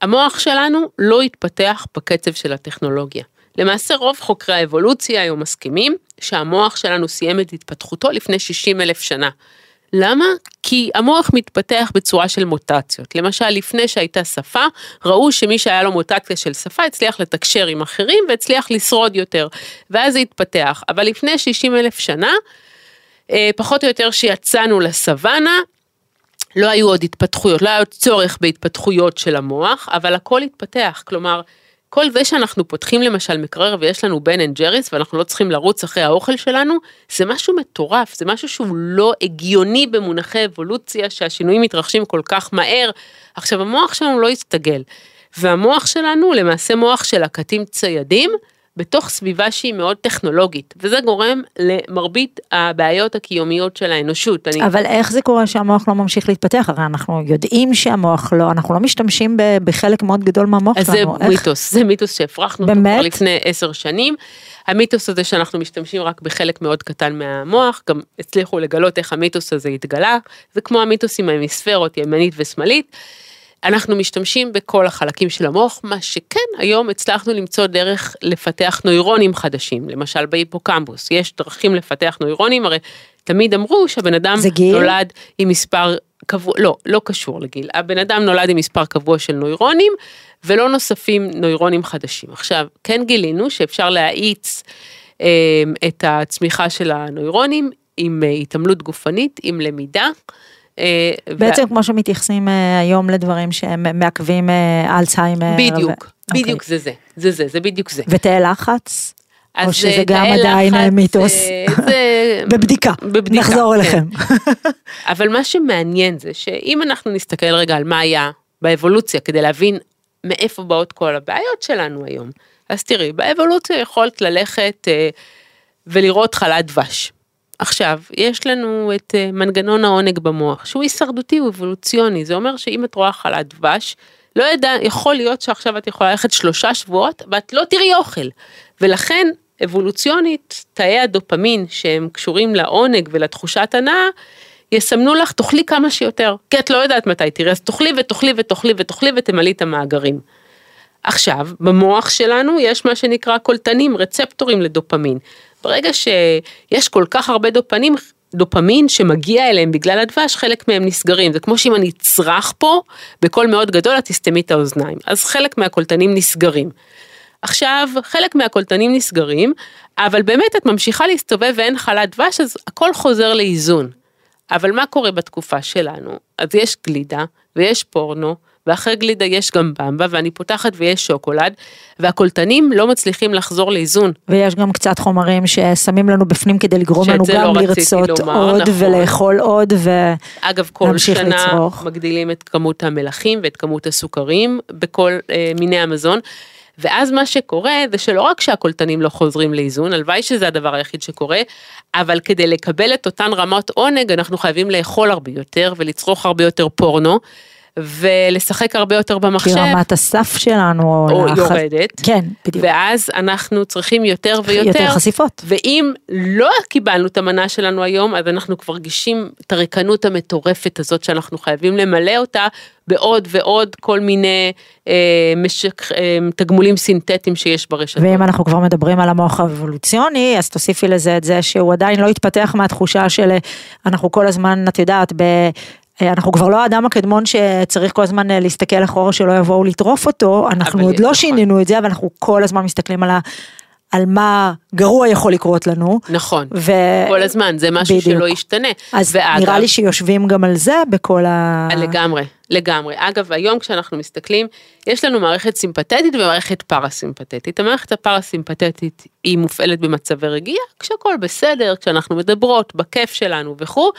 המוח שלנו לא התפתח בקצב של הטכנולוגיה. למעשה רוב חוקרי האבולוציה היום מסכימים שהמוח שלנו סיים את התפתחותו לפני 60 אלף שנה. למה? כי המוח מתפתח בצורה של מוטציות. למשל, לפני שהייתה שפה, ראו שמי שהיה לו מוטציה של שפה הצליח לתקשר עם אחרים והצליח לשרוד יותר, ואז זה התפתח. אבל לפני 60 אלף שנה, אה, פחות או יותר שיצאנו לסוואנה, לא היו עוד התפתחויות, לא היה עוד צורך בהתפתחויות של המוח, אבל הכל התפתח, כלומר, כל זה שאנחנו פותחים למשל מקרר ויש לנו בן אנד ג'ריס ואנחנו לא צריכים לרוץ אחרי האוכל שלנו, זה משהו מטורף, זה משהו שהוא לא הגיוני במונחי אבולוציה, שהשינויים מתרחשים כל כך מהר. עכשיו המוח שלנו לא יסתגל, והמוח שלנו למעשה מוח של לקטים ציידים, בתוך סביבה שהיא מאוד טכנולוגית, וזה גורם למרבית הבעיות הקיומיות של האנושות. אני... אבל איך זה קורה שהמוח לא ממשיך להתפתח? הרי אנחנו יודעים שהמוח לא, אנחנו לא משתמשים בחלק מאוד גדול מהמוח שלנו. זה איך... מיתוס, זה מיתוס שהפרחנו אותו כבר לפני עשר שנים. המיתוס הזה שאנחנו משתמשים רק בחלק מאוד קטן מהמוח, גם הצליחו לגלות איך המיתוס הזה התגלה, זה כמו המיתוס עם ההמיספרות ימנית ושמאלית. אנחנו משתמשים בכל החלקים של המוח, מה שכן היום הצלחנו למצוא דרך לפתח נוירונים חדשים, למשל בהיפוקמפוס, יש דרכים לפתח נוירונים, הרי תמיד אמרו שהבן אדם נולד עם מספר קבוע, לא, לא קשור לגיל, הבן אדם נולד עם מספר קבוע של נוירונים ולא נוספים נוירונים חדשים. עכשיו, כן גילינו שאפשר להאיץ אה, את הצמיחה של הנוירונים עם אה, התעמלות גופנית, עם למידה. אה, בעצם ו... כמו שמתייחסים אה, היום לדברים שהם מעכבים אה, אלצהיימר. בדיוק, ו... בדיוק okay. אוקיי. זה זה, זה זה, זה בדיוק זה. ותאי לחץ? או שזה גם עדיין מיתוס. [laughs] בבדיקה, בבדיקה, נחזור כן. אליכם. [laughs] אבל מה שמעניין זה שאם אנחנו נסתכל רגע על מה היה באבולוציה כדי להבין מאיפה באות כל הבעיות שלנו היום. אז תראי, באבולוציה יכולת ללכת אה, ולראות חלת דבש. עכשיו, יש לנו את אה, מנגנון העונג במוח, שהוא הישרדותי, הוא אבולוציוני, זה אומר שאם את רואה חלת דבש, לא ידע, יכול להיות שעכשיו את יכולה ללכת שלושה שבועות ואת לא תראי אוכל. ולכן, אבולוציונית, תאי הדופמין שהם קשורים לעונג ולתחושת הנאה, יסמנו לך, תאכלי כמה שיותר, כי את לא יודעת מתי תראי, אז תאכלי ותאכלי ותאכלי ותאכלי ותמלאי את המאגרים. עכשיו, במוח שלנו יש מה שנקרא קולטנים, רצפטורים לדופמין. ברגע שיש כל כך הרבה דופנים, דופמין שמגיע אליהם בגלל הדבש, חלק מהם נסגרים. זה כמו שאם אני אצרח פה בקול מאוד גדול, את תסתמי את האוזניים. אז חלק מהקולטנים נסגרים. עכשיו, חלק מהקולטנים נסגרים, אבל באמת את ממשיכה להסתובב ואין חלת דבש, אז הכל חוזר לאיזון. אבל מה קורה בתקופה שלנו? אז יש גלידה ויש פורנו, ואחרי גלידה יש גם במבה, ואני פותחת ויש שוקולד, והקולטנים לא מצליחים לחזור לאיזון. ויש גם קצת חומרים ששמים לנו בפנים כדי לגרום לנו גם לא לרצות לומר, עוד נכון. ולאכול עוד ולהמשיך לצרוך. אגב, כל שנה לצרוך. מגדילים את כמות המלחים ואת כמות הסוכרים בכל אה, מיני המזון. ואז מה שקורה זה שלא רק שהקולטנים לא חוזרים לאיזון, הלוואי שזה הדבר היחיד שקורה, אבל כדי לקבל את אותן רמות עונג אנחנו חייבים לאכול הרבה יותר ולצרוך הרבה יותר פורנו. ולשחק הרבה יותר במחשב. כי רמת הסף שלנו או לח... יורדת. כן, בדיוק. ואז אנחנו צריכים יותר ויותר. יותר חשיפות. ואם לא קיבלנו את המנה שלנו היום, אז אנחנו כבר גישים את הריקנות המטורפת הזאת שאנחנו חייבים למלא אותה בעוד ועוד כל מיני אה, משק, אה, תגמולים סינתטיים שיש ברשתות. ואם אנחנו כבר מדברים על המוח האבולוציוני, אז תוסיפי לזה את זה שהוא עדיין לא התפתח מהתחושה של אנחנו כל הזמן, את יודעת, ב... אה, אנחנו כבר לא האדם הקדמון שצריך כל הזמן אה, להסתכל אחורה שלא יבואו לטרוף אותו, אנחנו עוד לא נכון. שינינו את זה, אבל אנחנו כל הזמן מסתכלים על ה... על מה גרוע יכול לקרות לנו. נכון, ו... כל הזמן, זה משהו בדיוק. שלא ישתנה. אז ואגב, נראה לי שיושבים גם על זה בכל ה... לגמרי, לגמרי. אגב, היום כשאנחנו מסתכלים, יש לנו מערכת סימפתטית ומערכת פרסימפתטית. המערכת הפרסימפתטית היא מופעלת במצבי רגיעה, כשהכול בסדר, כשאנחנו מדברות, בכיף שלנו וכו'.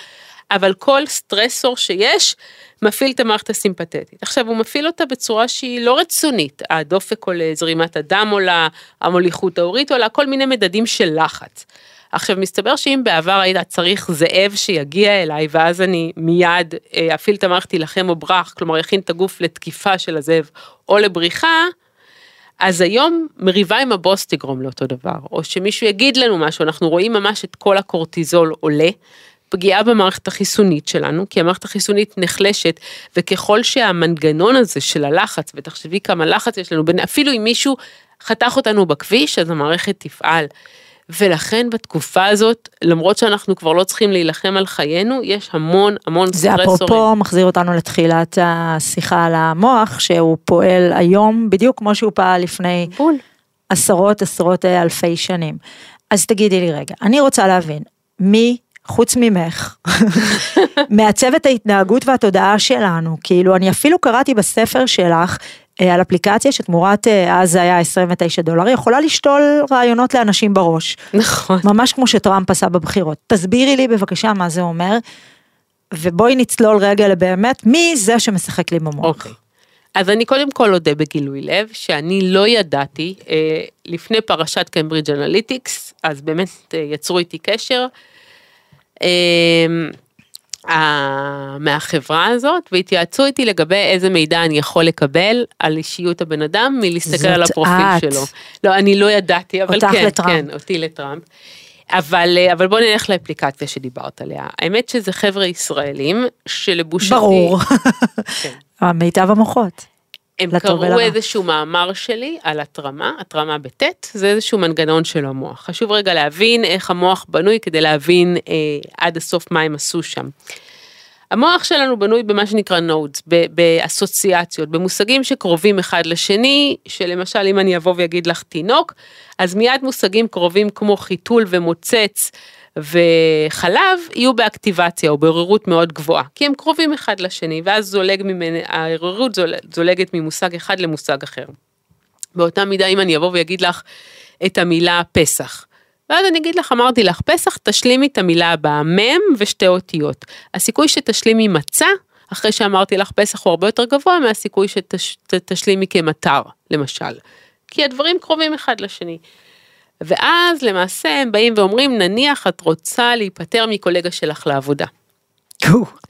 אבל כל סטרסור שיש מפעיל את המערכת הסימפתטית. עכשיו הוא מפעיל אותה בצורה שהיא לא רצונית, הדופק עולה, זרימת הדם עולה, המוליכות ההורית עולה, כל מיני מדדים של לחץ. עכשיו מסתבר שאם בעבר היית צריך זאב שיגיע אליי ואז אני מיד אה, אפעיל את המערכת להילחם או ברח, כלומר יכין את הגוף לתקיפה של הזאב או לבריחה, אז היום מריבה עם הבוס תגרום לאותו דבר, או שמישהו יגיד לנו משהו, אנחנו רואים ממש את כל הקורטיזול עולה, פגיעה במערכת החיסונית שלנו, כי המערכת החיסונית נחלשת, וככל שהמנגנון הזה של הלחץ, ותחשבי כמה לחץ יש לנו, אפילו אם מישהו חתך אותנו בכביש, אז המערכת תפעל. ולכן בתקופה הזאת, למרות שאנחנו כבר לא צריכים להילחם על חיינו, יש המון המון סטרסורים. זה אפרופו מחזיר אותנו לתחילת השיחה על המוח, שהוא פועל היום בדיוק כמו שהוא פעל לפני בול. עשרות עשרות אלפי שנים. אז תגידי לי רגע, אני רוצה להבין, מי חוץ ממך, [laughs] מעצב את ההתנהגות והתודעה שלנו. כאילו, אני אפילו קראתי בספר שלך, אה, על אפליקציה שתמורת, אה, אז זה היה 29 דולר, יכולה לשתול רעיונות לאנשים בראש. נכון. ממש כמו שטראמפ עשה בבחירות. תסבירי לי בבקשה מה זה אומר, ובואי נצלול רגע לבאמת, מי זה שמשחק לי במוח. אוקיי. אז אני קודם כל אודה בגילוי לב, שאני לא ידעתי, אה, לפני פרשת קיימברידג' אנליטיקס, אז באמת יצרו איתי קשר. אמ, מהחברה הזאת והתייעצו איתי לגבי איזה מידע אני יכול לקבל על אישיות הבן אדם מלהסתכל על הפרופיל את. שלו. לא, אני לא ידעתי, אבל כן, לטראמפ. כן, אותי לטראמפ. אבל, אבל בוא נלך לאפליקציה שדיברת עליה. האמת שזה חבר'ה ישראלים שלבושתי... ברור. כן. [laughs] מיטב המוחות. הם קראו איזשהו מאמר שלי על התרמה, התרמה בטית, זה איזשהו מנגנון של המוח. חשוב רגע להבין איך המוח בנוי כדי להבין אה, עד הסוף מה הם עשו שם. המוח שלנו בנוי במה שנקרא נודס, באסוציאציות, במושגים שקרובים אחד לשני, שלמשל אם אני אבוא ואגיד לך תינוק, אז מיד מושגים קרובים כמו חיתול ומוצץ וחלב יהיו באקטיבציה או בעוררות מאוד גבוהה, כי הם קרובים אחד לשני, ואז זולג ממנה, העוררות זולגת ממושג אחד למושג אחר. באותה מידה אם אני אבוא ואגיד לך, את המילה פסח. ואז אני אגיד לך, אמרתי לך, פסח תשלימי את המילה הבאה, מ' ושתי אותיות. הסיכוי שתשלימי מצה, אחרי שאמרתי לך פסח הוא הרבה יותר גבוה מהסיכוי שתשלימי כמטר, למשל. כי הדברים קרובים אחד לשני. ואז למעשה הם באים ואומרים, נניח את רוצה להיפטר מקולגה שלך לעבודה.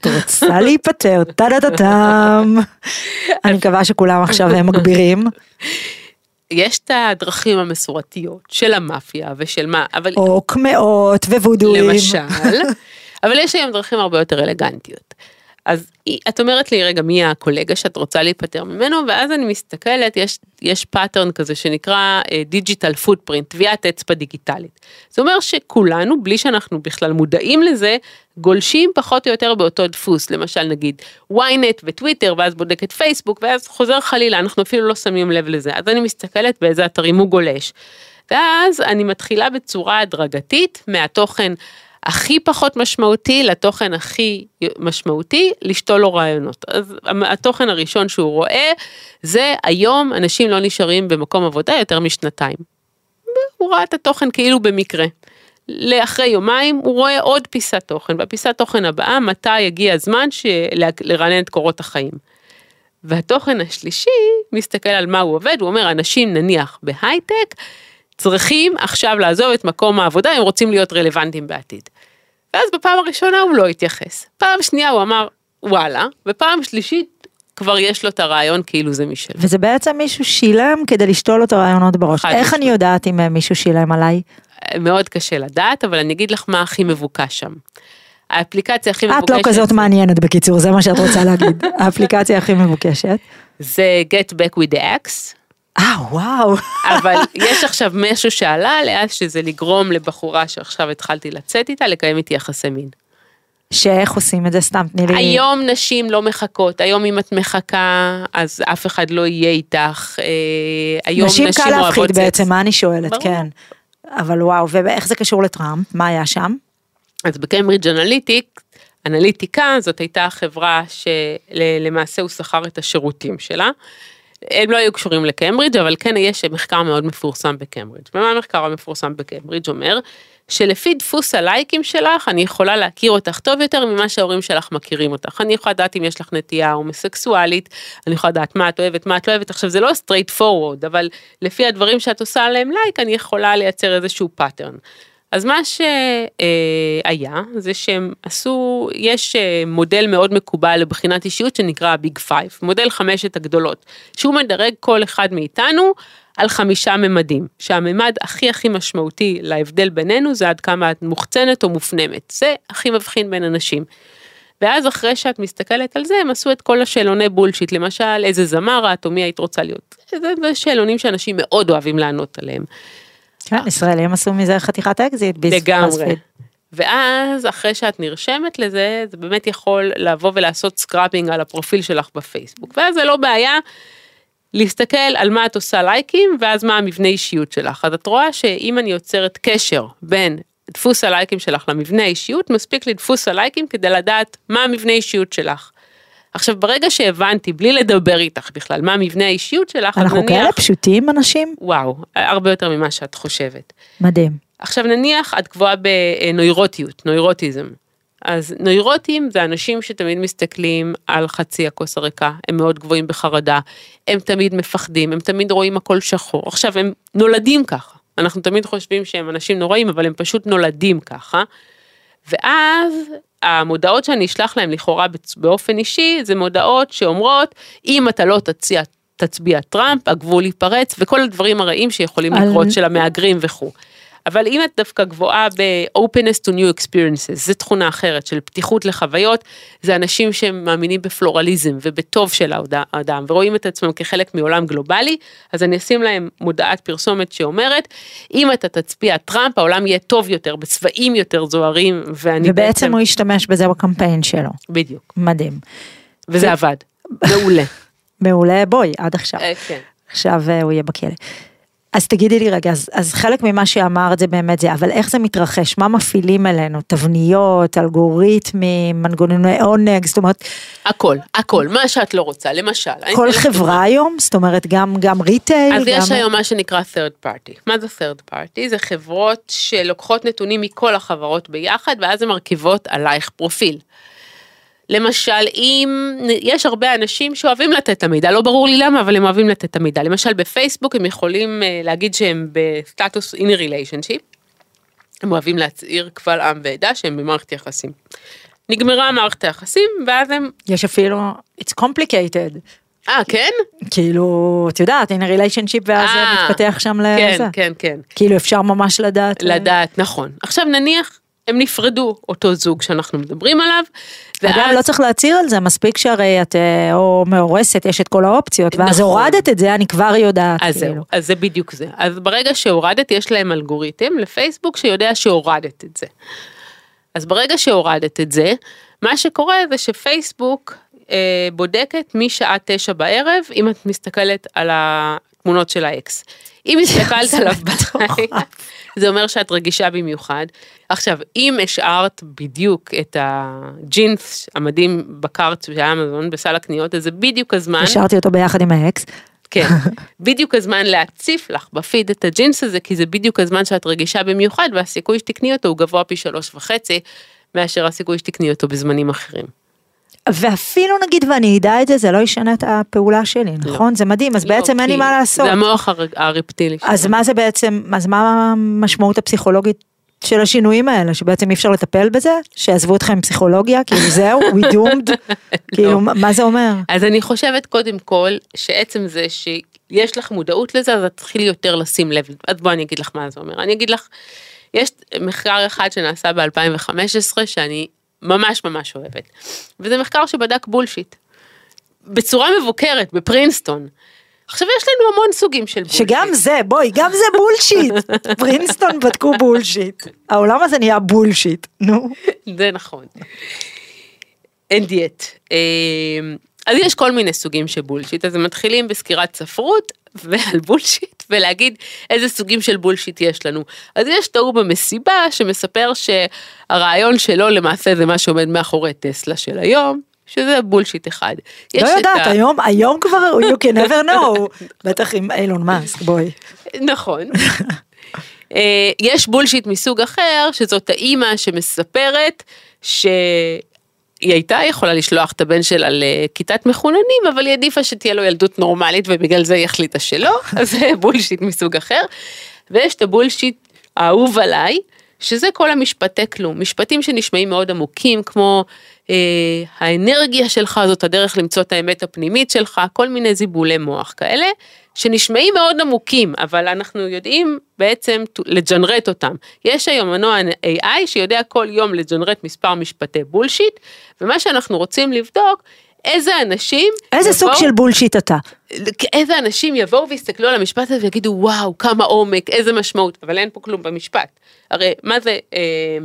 את רוצה להיפטר, טה דה דה טם. אני מקווה שכולם עכשיו הם מגבירים. יש את הדרכים המסורתיות של המאפיה ושל מה, אבל... או קמעות ווודואים. למשל, אבל יש היום דרכים הרבה יותר אלגנטיות. אז את אומרת לי רגע מי הקולגה שאת רוצה להיפטר ממנו ואז אני מסתכלת יש יש pattern כזה שנקרא digital footprint טביעת אצבע דיגיטלית. זה אומר שכולנו בלי שאנחנו בכלל מודעים לזה גולשים פחות או יותר באותו דפוס למשל נגיד ynet וטוויטר ואז בודקת פייסבוק ואז חוזר חלילה אנחנו אפילו לא שמים לב לזה אז אני מסתכלת באיזה אתרים הוא גולש. ואז אני מתחילה בצורה הדרגתית מהתוכן הכי פחות משמעותי לתוכן הכי משמעותי, לשתול לו רעיונות. אז התוכן הראשון שהוא רואה, זה היום אנשים לא נשארים במקום עבודה יותר משנתיים. הוא ראה את התוכן כאילו במקרה. לאחרי יומיים הוא רואה עוד פיסת תוכן, בפיסת תוכן הבאה מתי יגיע הזמן לרענן את קורות החיים. והתוכן השלישי מסתכל על מה הוא עובד, הוא אומר אנשים נניח בהייטק צריכים עכשיו לעזוב את מקום העבודה אם רוצים להיות רלוונטיים בעתיד. ואז בפעם הראשונה הוא לא התייחס. פעם שנייה הוא אמר וואלה, ופעם שלישית כבר יש לו את הרעיון כאילו זה משלו. וזה בעצם מישהו שילם כדי לשתול לו את הרעיונות בראש. איך אני יודעת אם מישהו שילם עליי? מאוד קשה לדעת, אבל אני אגיד לך מה הכי מבוקש שם. האפליקציה הכי מבוקשת... את לא כזאת מעניינת בקיצור, זה מה שאת רוצה להגיד. [laughs] האפליקציה הכי מבוקשת. זה Get Back with the X. אה, וואו. אבל יש עכשיו משהו שעלה עליה, שזה לגרום לבחורה שעכשיו התחלתי לצאת איתה, לקיים איתי יחסי מין. שאיך עושים את זה סתם תני לי. היום נשים לא מחכות, היום אם את מחכה אז אף אחד לא יהיה איתך, אה, היום נשים, נשים קל להפחיד בעצם, מה אני שואלת, ברור. כן. אבל וואו, ואיך זה קשור לטראמפ? מה היה שם? אז בקיימברידג' אנליטיק, אנליטיקה זאת הייתה חברה שלמעשה הוא שכר את השירותים שלה. הם לא היו קשורים לקיימברידג' אבל כן יש מחקר מאוד מפורסם בקיימברידג'. ומה המחקר המפורסם בקיימברידג' אומר? שלפי דפוס הלייקים שלך אני יכולה להכיר אותך טוב יותר ממה שההורים שלך מכירים אותך. אני יכולה לדעת אם יש לך נטייה הומוסקסואלית, אני יכולה לדעת מה את אוהבת, מה את לא אוהבת. עכשיו זה לא straight forward, אבל לפי הדברים שאת עושה עליהם לייק אני יכולה לייצר איזשהו pattern. אז מה שהיה זה שהם עשו, יש אה, מודל מאוד מקובל לבחינת אישיות שנקרא Big Five, מודל חמשת הגדולות, שהוא מדרג כל אחד מאיתנו על חמישה ממדים, שהממד הכי הכי משמעותי להבדל בינינו זה עד כמה את מוחצנת או מופנמת, זה הכי מבחין בין אנשים. ואז אחרי שאת מסתכלת על זה הם עשו את כל השאלוני בולשיט למשל איזה זמר את או מי היית רוצה להיות, זה שאלונים שאנשים מאוד אוהבים לענות עליהם. כן, ישראלים עשו מזה חתיכת אקזיט. לגמרי. ואז אחרי שאת נרשמת לזה, זה באמת יכול לבוא ולעשות scraping על הפרופיל שלך בפייסבוק. ואז זה לא בעיה להסתכל על מה את עושה לייקים, ואז מה המבנה אישיות שלך. אז את רואה שאם אני יוצרת קשר בין דפוס הלייקים שלך למבנה אישיות, מספיק לי דפוס הלייקים כדי לדעת מה המבנה אישיות שלך. עכשיו ברגע שהבנתי בלי לדבר איתך בכלל מה מבנה האישיות שלך, אנחנו נניח, כאלה פשוטים אנשים? וואו, הרבה יותר ממה שאת חושבת. מדהים. עכשיו נניח את גבוהה בנוירוטיות, נוירוטיזם. אז נוירוטים זה אנשים שתמיד מסתכלים על חצי הכוס הריקה, הם מאוד גבוהים בחרדה, הם תמיד מפחדים, הם תמיד רואים הכל שחור. עכשיו הם נולדים ככה, אנחנו תמיד חושבים שהם אנשים נוראים, אבל הם פשוט נולדים ככה. ואז המודעות שאני אשלח להם לכאורה באופן אישי, זה מודעות שאומרות, אם אתה לא תציע, תצביע טראמפ, הגבול ייפרץ, וכל הדברים הרעים שיכולים לקרות של המהגרים וכו'. אבל אם את דווקא גבוהה ב-openness to new experiences, זו תכונה אחרת של פתיחות לחוויות, זה אנשים שמאמינים בפלורליזם ובטוב של האדם ורואים את עצמם כחלק מעולם גלובלי, אז אני אשים להם מודעת פרסומת שאומרת, אם אתה תצביע טראמפ העולם יהיה טוב יותר, בצבעים יותר זוהרים, ואני ובעצם בעצם... הוא ישתמש בזה בקמפיין שלו. בדיוק. מדהים. וזה ו... עבד, [laughs] מעולה. מעולה, בואי, עד עכשיו. אה, כן. עכשיו אה, הוא יהיה בכלא. אז תגידי לי רגע, אז, אז חלק ממה שאמרת זה באמת זה, אבל איך זה מתרחש? מה מפעילים עלינו? תבניות, אלגוריתמים, מנגנוני עונג, זאת אומרת... הכל, הכל, מה שאת לא רוצה, למשל. כל חברה היום? זאת אומרת, גם, גם retail? אז גם... יש היום מה שנקרא third party. מה זה third party? זה חברות שלוקחות נתונים מכל החברות ביחד, ואז הן מרכיבות עלייך פרופיל. למשל, אם יש הרבה אנשים שאוהבים לתת את המידע, לא ברור לי למה, אבל הם אוהבים לתת את המידע. למשל בפייסבוק הם יכולים אה, להגיד שהם בסטטוס in a relationship, הם אוהבים להצהיר קבל עם ועדה שהם במערכת יחסים. נגמרה מערכת היחסים, ואז הם... יש אפילו, it's complicated. אה, כן? כאילו, את יודעת, in a relationship ואז זה אה, מתפתח שם כן, לזה. כן, כן. כאילו אפשר ממש לדעת. אה, לדעת, נכון. עכשיו נניח, הם נפרדו, אותו זוג שאנחנו מדברים עליו, אגב, לא צריך להצהיר על זה, מספיק שהרי את אה, או מאורסת, יש את כל האופציות, ואז נכון. הורדת את זה, אני כבר יודעת. אז כאילו. זהו, אז זה בדיוק זה. אז ברגע שהורדת, יש להם אלגוריתם לפייסבוק שיודע שהורדת את זה. אז ברגע שהורדת את זה, מה שקורה זה שפייסבוק אה, בודקת משעה תשע בערב, אם את מסתכלת על התמונות של האקס. אם [laughs] הסתכלת עליו. בלילה, זה אומר שאת רגישה במיוחד. עכשיו, אם השארת בדיוק את הג'ינס המדהים ב cart של אמזון בסל הקניות, אז זה בדיוק הזמן. השארתי אותו ביחד עם האקס. כן, [laughs] בדיוק הזמן להציף לך בפיד את הג'ינס הזה, כי זה בדיוק הזמן שאת רגישה במיוחד, והסיכוי שתקני אותו הוא גבוה פי שלוש וחצי, מאשר הסיכוי שתקני אותו בזמנים אחרים. ואפילו נגיד ואני אדע את זה, זה לא ישנה את הפעולה שלי, נכון? זה מדהים, אז בעצם לא, אין לי מה לעשות. זה המוח הר- הרפטילי. אז שלנו. מה זה בעצם, אז מה המשמעות הפסיכולוגית של השינויים האלה, שבעצם אי אפשר לטפל בזה? שיעזבו אתכם עם פסיכולוגיה? כאילו זהו, we doomed? [laughs] כאילו, מה מה זה אומר? אז אני חושבת קודם כל, שעצם זה שיש לך מודעות לזה, אז את תתחילי יותר לשים לב. אז בואי אני אגיד לך מה זה אומר. אני אגיד לך, יש מחקר אחד שנעשה ב-2015, שאני ממש ממש אוהבת. וזה מחקר שבדק בולשיט. בצורה מבוקרת, בפרינסטון. עכשיו יש לנו המון סוגים של בולשיט. שגם זה, בואי, גם זה בולשיט. [laughs] פרינסטון בדקו בולשיט. העולם הזה נהיה בולשיט, נו. זה נכון. אין דיאט. אה, אז יש כל מיני סוגים של בולשיט, אז הם מתחילים בסקירת ספרות ועל בולשיט, ולהגיד איזה סוגים של בולשיט יש לנו. אז יש תיאור במסיבה שמספר שהרעיון שלו למעשה זה מה שעומד מאחורי טסלה של היום, שזה בולשיט אחד. לא יודעת, ה- היום, היום כבר, [laughs] you can never know. בטח עם אילון מאסק, בואי. נכון. אה, יש בולשיט מסוג אחר, שזאת האימא שמספרת שהיא הייתה יכולה לשלוח את הבן שלה לכיתת מחוננים, אבל היא העדיפה שתהיה לו ילדות נורמלית ובגלל זה היא החליטה שלא, [laughs] אז זה בולשיט מסוג אחר. ויש את הבולשיט האהוב עליי, שזה כל המשפטי כלום, משפטים שנשמעים מאוד עמוקים, כמו אה, האנרגיה שלך זאת הדרך למצוא את האמת הפנימית שלך, כל מיני זיבולי מוח כאלה, שנשמעים מאוד עמוקים, אבל אנחנו יודעים בעצם לג'נרט אותם. יש היום מנוע AI שיודע כל יום לג'נרט מספר משפטי בולשיט, ומה שאנחנו רוצים לבדוק, איזה אנשים... איזה סוג יבואו- של bullshit אתה? איזה אנשים יבואו ויסתכלו על המשפט הזה ויגידו וואו כמה עומק איזה משמעות אבל אין פה כלום במשפט הרי מה זה אה,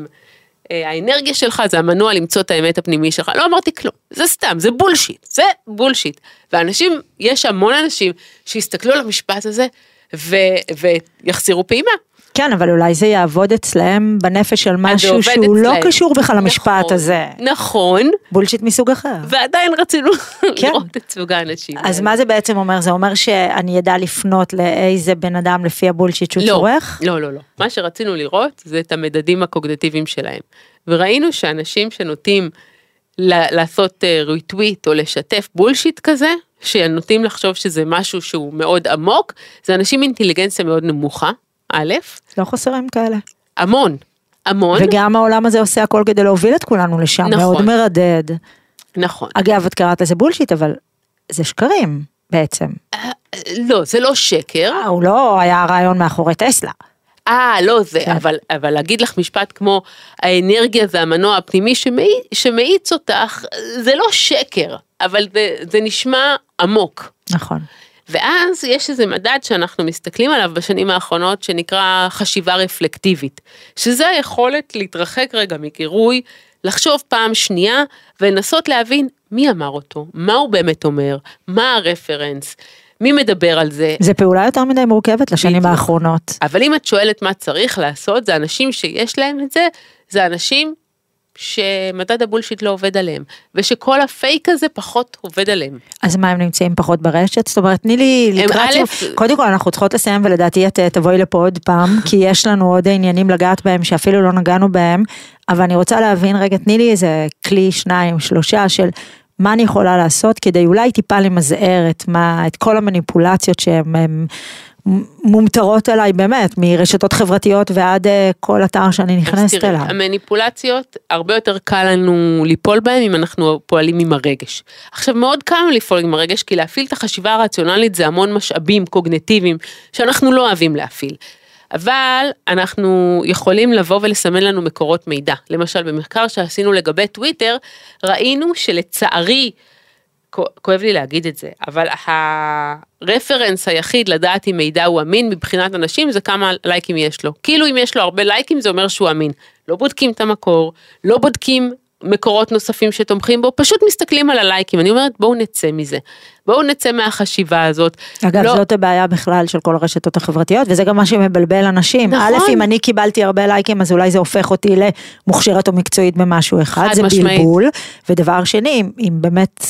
האנרגיה שלך זה המנוע למצוא את האמת הפנימי שלך לא אמרתי כלום זה סתם זה bullshit זה bullshit ואנשים יש המון אנשים שיסתכלו על המשפט הזה ו, ויחזירו פעימה. כן, אבל אולי זה יעבוד אצלם בנפש זה משהו שהוא לא אצלהם. קשור בכלל למשפט נכון, הזה. נכון bullshit מסוג אחר. ועדיין רצינו [laughs] כן. לראות את סוג האנשים. אז האלה. מה זה בעצם אומר? זה אומר שאני אדע לפנות לאיזה בן אדם לפי ה bullshit שהוא לא, צורך? לא, לא, לא. מה שרצינו לראות זה את המדדים הקוגנטיביים שלהם. וראינו שאנשים שנוטים לעשות retweet או לשתף bullshit כזה, שנוטים לחשוב שזה משהו שהוא מאוד עמוק, זה אנשים עם אינטליגנציה מאוד נמוכה, א', לא חסרים כאלה. המון, המון, וגם העולם הזה עושה הכל כדי להוביל את כולנו לשם, נכון. מאוד מרדד. נכון. אגב, את קראת לזה בולשיט, אבל זה שקרים בעצם. לא, זה לא שקר. אה, הוא לא היה הרעיון מאחורי טסלה. אה, לא זה, כן. אבל, אבל להגיד לך משפט כמו האנרגיה זה המנוע הפנימי שמאיץ, שמאיץ אותך, זה לא שקר, אבל זה, זה נשמע עמוק. נכון. ואז יש איזה מדד שאנחנו מסתכלים עליו בשנים האחרונות שנקרא חשיבה רפלקטיבית, שזה היכולת להתרחק רגע מגירוי, לחשוב פעם שנייה ולנסות להבין מי אמר אותו, מה הוא באמת אומר, מה הרפרנס. מי מדבר על זה? זה פעולה יותר מדי מורכבת לשנים בדיוק. האחרונות. אבל אם את שואלת מה צריך לעשות, זה אנשים שיש להם את זה, זה אנשים שמדד הבולשיט לא עובד עליהם, ושכל הפייק הזה פחות עובד עליהם. אז מה, הם נמצאים פחות ברשת? זאת אומרת, תני לי לקראת סיום. קודם כל, אנחנו צריכות לסיים, ולדעתי את אה, תבואי לפה עוד פעם, [laughs] כי יש לנו עוד עניינים לגעת בהם שאפילו לא נגענו בהם, אבל אני רוצה להבין רגע, תני לי איזה כלי, שניים, שלושה של מה אני יכולה לעשות כדי אולי טיפה למזער את, מה, את כל המניפולציות שהן מומטרות אליי באמת, מרשתות חברתיות ועד אה, כל אתר שאני נכנסת אליו. המניפולציות, הרבה יותר קל לנו ליפול בהם אם אנחנו פועלים עם הרגש. עכשיו מאוד קל לנו לפעול עם הרגש, כי להפעיל את החשיבה הרציונלית זה המון משאבים קוגנטיביים שאנחנו לא אוהבים להפעיל. אבל אנחנו יכולים לבוא ולסמן לנו מקורות מידע. למשל במחקר שעשינו לגבי טוויטר, ראינו שלצערי, כואב לי להגיד את זה, אבל הרפרנס היחיד לדעת אם מידע הוא אמין מבחינת אנשים זה כמה לייקים יש לו. כאילו אם יש לו הרבה לייקים זה אומר שהוא אמין. לא בודקים את המקור, לא בודקים מקורות נוספים שתומכים בו, פשוט מסתכלים על הלייקים. אני אומרת בואו נצא מזה. בואו נצא מהחשיבה הזאת. אגב, לא... זאת הבעיה בכלל של כל הרשתות החברתיות, וזה גם מה שמבלבל אנשים. נכון. א', אם אני קיבלתי הרבה לייקים, אז אולי זה הופך אותי למוכשרת או מקצועית במשהו אחד, זה משמעית. בלבול. ודבר שני, אם באמת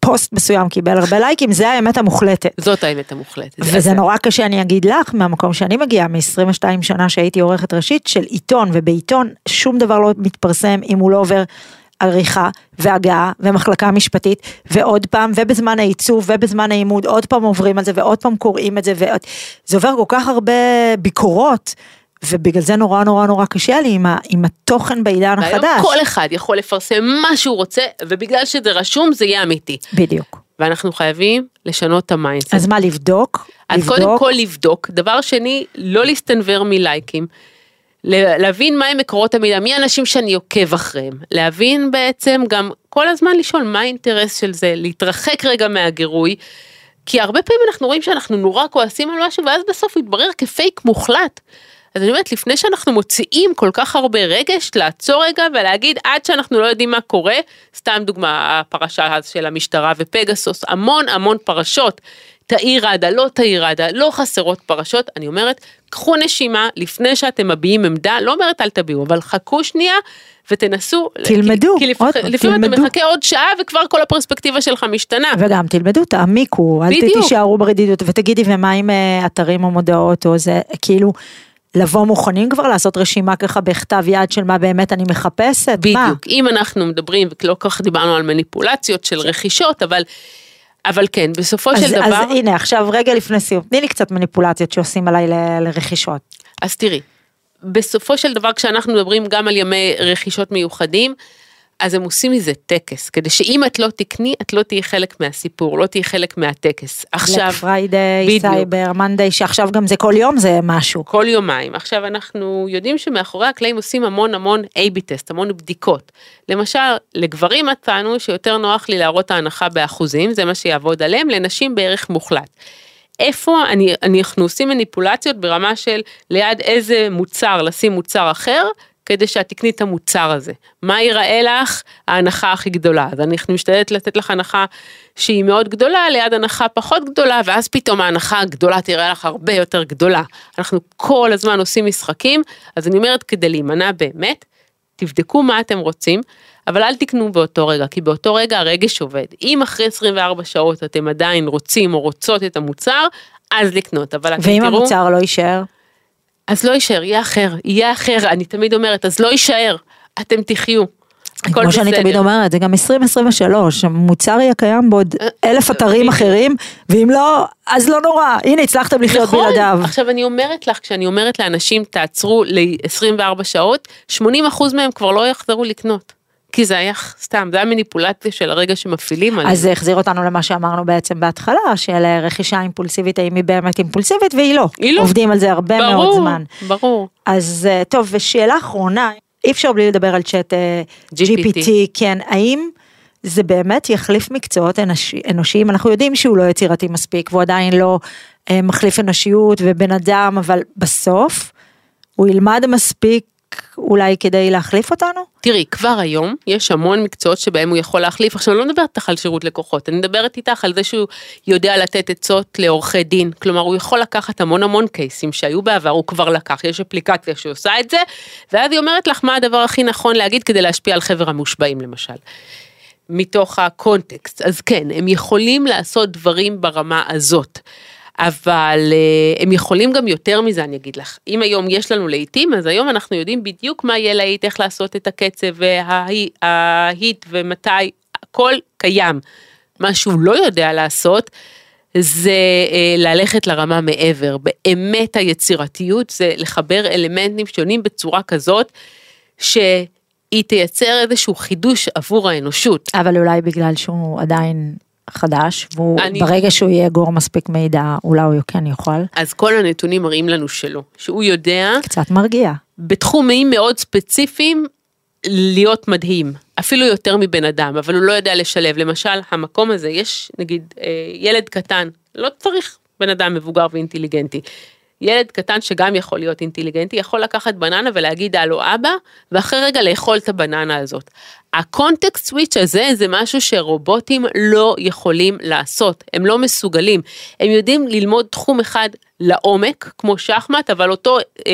פוסט מסוים קיבל הרבה לייקים, זה האמת המוחלטת. זאת האמת המוחלטת. וזה זה. נורא קשה, אני אגיד לך, מהמקום שאני מגיעה, מ-22 שנה שהייתי עורכת ראשית של עיתון, ובעיתון שום דבר לא מתפרסם אם הוא לא עובר עריכה והגהה ומחלקה משפטית ועוד פעם ובזמן העיצוב ובזמן העימוד עוד פעם עוברים על זה ועוד פעם קוראים את זה ועוד זה עובר כל כך הרבה ביקורות ובגלל זה נורא נורא נורא קשה לי עם, ה, עם התוכן בעידן החדש. והיום כל אחד יכול לפרסם מה שהוא רוצה, ובגלל שזה רשום זה יהיה אמיתי. בדיוק. ואנחנו חייבים לשנות את ה mindset. אז מה, לבדוק? אז לבדוק? קודם כל לבדוק. דבר שני, לא להסתנוור מלייקים. להבין מהם מקורות המידע, מי האנשים שאני עוקב אחריהם, להבין בעצם גם כל הזמן לשאול מה האינטרס של זה, להתרחק רגע מהגירוי, כי הרבה פעמים אנחנו רואים שאנחנו נורא כועסים על משהו ואז בסוף יתברר כפייק מוחלט. אז אני אומרת, לפני שאנחנו מוציאים כל כך הרבה רגש, לעצור רגע ולהגיד עד שאנחנו לא יודעים מה קורה, סתם דוגמה, הפרשה של המשטרה ופגסוס, המון המון פרשות, תאיר עדה, לא תאיר עדה, לא חסרות פרשות, אני אומרת, קחו נשימה לפני שאתם מביעים עמדה, לא אומרת אל תביעו, אבל חכו שנייה ותנסו. תלמדו, כי, כי עוד, לפעמים אתה מחכה עוד שעה וכבר כל הפרספקטיבה שלך משתנה. וגם תלמדו, תעמיקו, אל תישארו ברדידות ותגידי ומה עם אה, אתרים או מודעות או זה, כאילו. לבוא מוכנים כבר לעשות רשימה ככה בכתב יד של מה באמת אני מחפשת? בדיוק, מה? אם אנחנו מדברים, ולא כל כך דיברנו על מניפולציות של רכישות, אבל, אבל כן, בסופו אז, של דבר... אז הנה, עכשיו רגע לפני סיום, תני לי קצת מניפולציות שעושים עליי ל, לרכישות. אז תראי, בסופו של דבר כשאנחנו מדברים גם על ימי רכישות מיוחדים, אז הם עושים מזה טקס, כדי שאם את לא תקני, את לא תהיי חלק מהסיפור, לא תהיי חלק מהטקס. עכשיו, Black Friday, Cyber, Monday, שעכשיו גם זה כל יום זה משהו. כל יומיים. עכשיו אנחנו יודעים שמאחורי הקלעים עושים המון המון A-B test, המון בדיקות. למשל, לגברים מצאנו שיותר נוח לי להראות ההנחה באחוזים, זה מה שיעבוד עליהם, לנשים בערך מוחלט. איפה אני, אנחנו עושים מניפולציות ברמה של ליד איזה מוצר לשים מוצר אחר, כדי שאת תקני את המוצר הזה. מה ייראה לך ההנחה הכי גדולה? אז אני משתדלת לתת לך הנחה שהיא מאוד גדולה ליד הנחה פחות גדולה, ואז פתאום ההנחה הגדולה תראה לך הרבה יותר גדולה. אנחנו כל הזמן עושים משחקים, אז אני אומרת כדי להימנע באמת, תבדקו מה אתם רוצים, אבל אל תקנו באותו רגע, כי באותו רגע הרגש עובד. אם אחרי 24 שעות אתם עדיין רוצים או רוצות את המוצר, אז לקנות, אבל אתם תראו... ואם המוצר לא יישאר? אז לא יישאר, יהיה אחר, יהיה אחר, אני תמיד אומרת, אז לא יישאר, אתם תחיו. כמו שאני תמיד אומרת, זה גם 2023, המוצר יהיה קיים בעוד אה, אלף אתרים אחרים, ואם לא, אז לא נורא, הנה הצלחתם לחיות נכון. בלעדיו. עכשיו אני אומרת לך, כשאני אומרת לאנשים תעצרו ל-24 שעות, 80% מהם כבר לא יחזרו לקנות. כי זה היה סתם, זה היה מניפולציה של הרגע שמפעילים עליהם. אז זה החזיר אותנו למה שאמרנו בעצם בהתחלה, של רכישה אימפולסיבית, האם היא באמת אימפולסיבית, והיא לא. היא לא. עובדים על זה הרבה ברור, מאוד זמן. ברור, ברור. אז אה, טוב, ושאלה אחרונה, אי אפשר בלי לדבר על צ'אט אה, GPT. GPT, כן, האם זה באמת יחליף מקצועות אנושי, אנושיים? אנחנו יודעים שהוא לא יצירתי מספיק, והוא עדיין לא אה, מחליף אנושיות ובן אדם, אבל בסוף הוא ילמד מספיק אולי כדי להחליף אותנו? תראי, כבר היום יש המון מקצועות שבהם הוא יכול להחליף. עכשיו, אני לא מדברת איתך על שירות לקוחות, אני מדברת איתך על זה שהוא יודע לתת עצות לעורכי דין. כלומר, הוא יכול לקחת המון המון קייסים שהיו בעבר, הוא כבר לקח, יש אפליקציה שעושה את זה, ואז היא אומרת לך מה הדבר הכי נכון להגיד כדי להשפיע על חבר המושבעים למשל. מתוך הקונטקסט, אז כן, הם יכולים לעשות דברים ברמה הזאת. אבל uh, הם יכולים גם יותר מזה, אני אגיד לך. אם היום יש לנו להיטים, אז היום אנחנו יודעים בדיוק מה יהיה להיט, איך לעשות את הקצב וההיט ומתי, הכל קיים. מה שהוא לא יודע לעשות, זה uh, ללכת לרמה מעבר. באמת היצירתיות זה לחבר אלמנטים שונים בצורה כזאת, שהיא תייצר איזשהו חידוש עבור האנושות. אבל אולי בגלל שהוא עדיין חדש, והוא אני... ברגע שהוא יהיה גור מספיק מידע, אולי הוא כן יוכל. אז כל הנתונים מראים לנו שלא, שהוא יודע... קצת מרגיע. בתחומים מאוד ספציפיים, להיות מדהים, אפילו יותר מבן אדם, אבל הוא לא יודע לשלב. למשל, המקום הזה, יש נגיד אה, ילד קטן, לא צריך בן אדם מבוגר ואינטליגנטי. ילד קטן שגם יכול להיות אינטליגנטי, יכול לקחת בננה ולהגיד הלו אבא, ואחרי רגע לאכול את הבננה הזאת. הקונטקסט סוויץ' הזה זה משהו שרובוטים לא יכולים לעשות, הם לא מסוגלים. הם יודעים ללמוד תחום אחד לעומק, כמו שחמט, אבל אותו אה,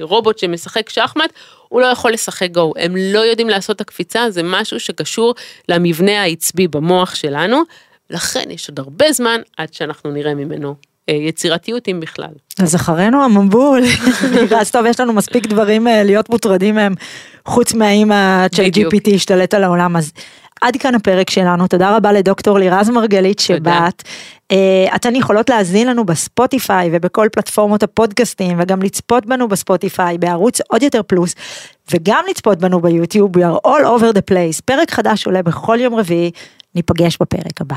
רובוט שמשחק שחמט, הוא לא יכול לשחק גו. הם לא יודעים לעשות את הקפיצה, זה משהו שקשור למבנה העצבי במוח שלנו, לכן יש עוד הרבה זמן עד שאנחנו נראה ממנו יצירתיות אם בכלל. אז אחרינו המבול, [laughs] אז טוב יש לנו מספיק דברים אה, להיות מוטרדים מהם, חוץ מהאם ה-chat GPT השתלט על העולם, אז עד כאן הפרק שלנו, תודה רבה לדוקטור לירז מרגלית שבאת. Uh, אתן יכולות להאזין לנו בספוטיפיי ובכל פלטפורמות הפודקאסטים וגם לצפות בנו בספוטיפיי בערוץ עוד יותר פלוס וגם לצפות בנו ביוטיוב, we are all over the place. פרק חדש עולה בכל יום רביעי, ניפגש בפרק הבא.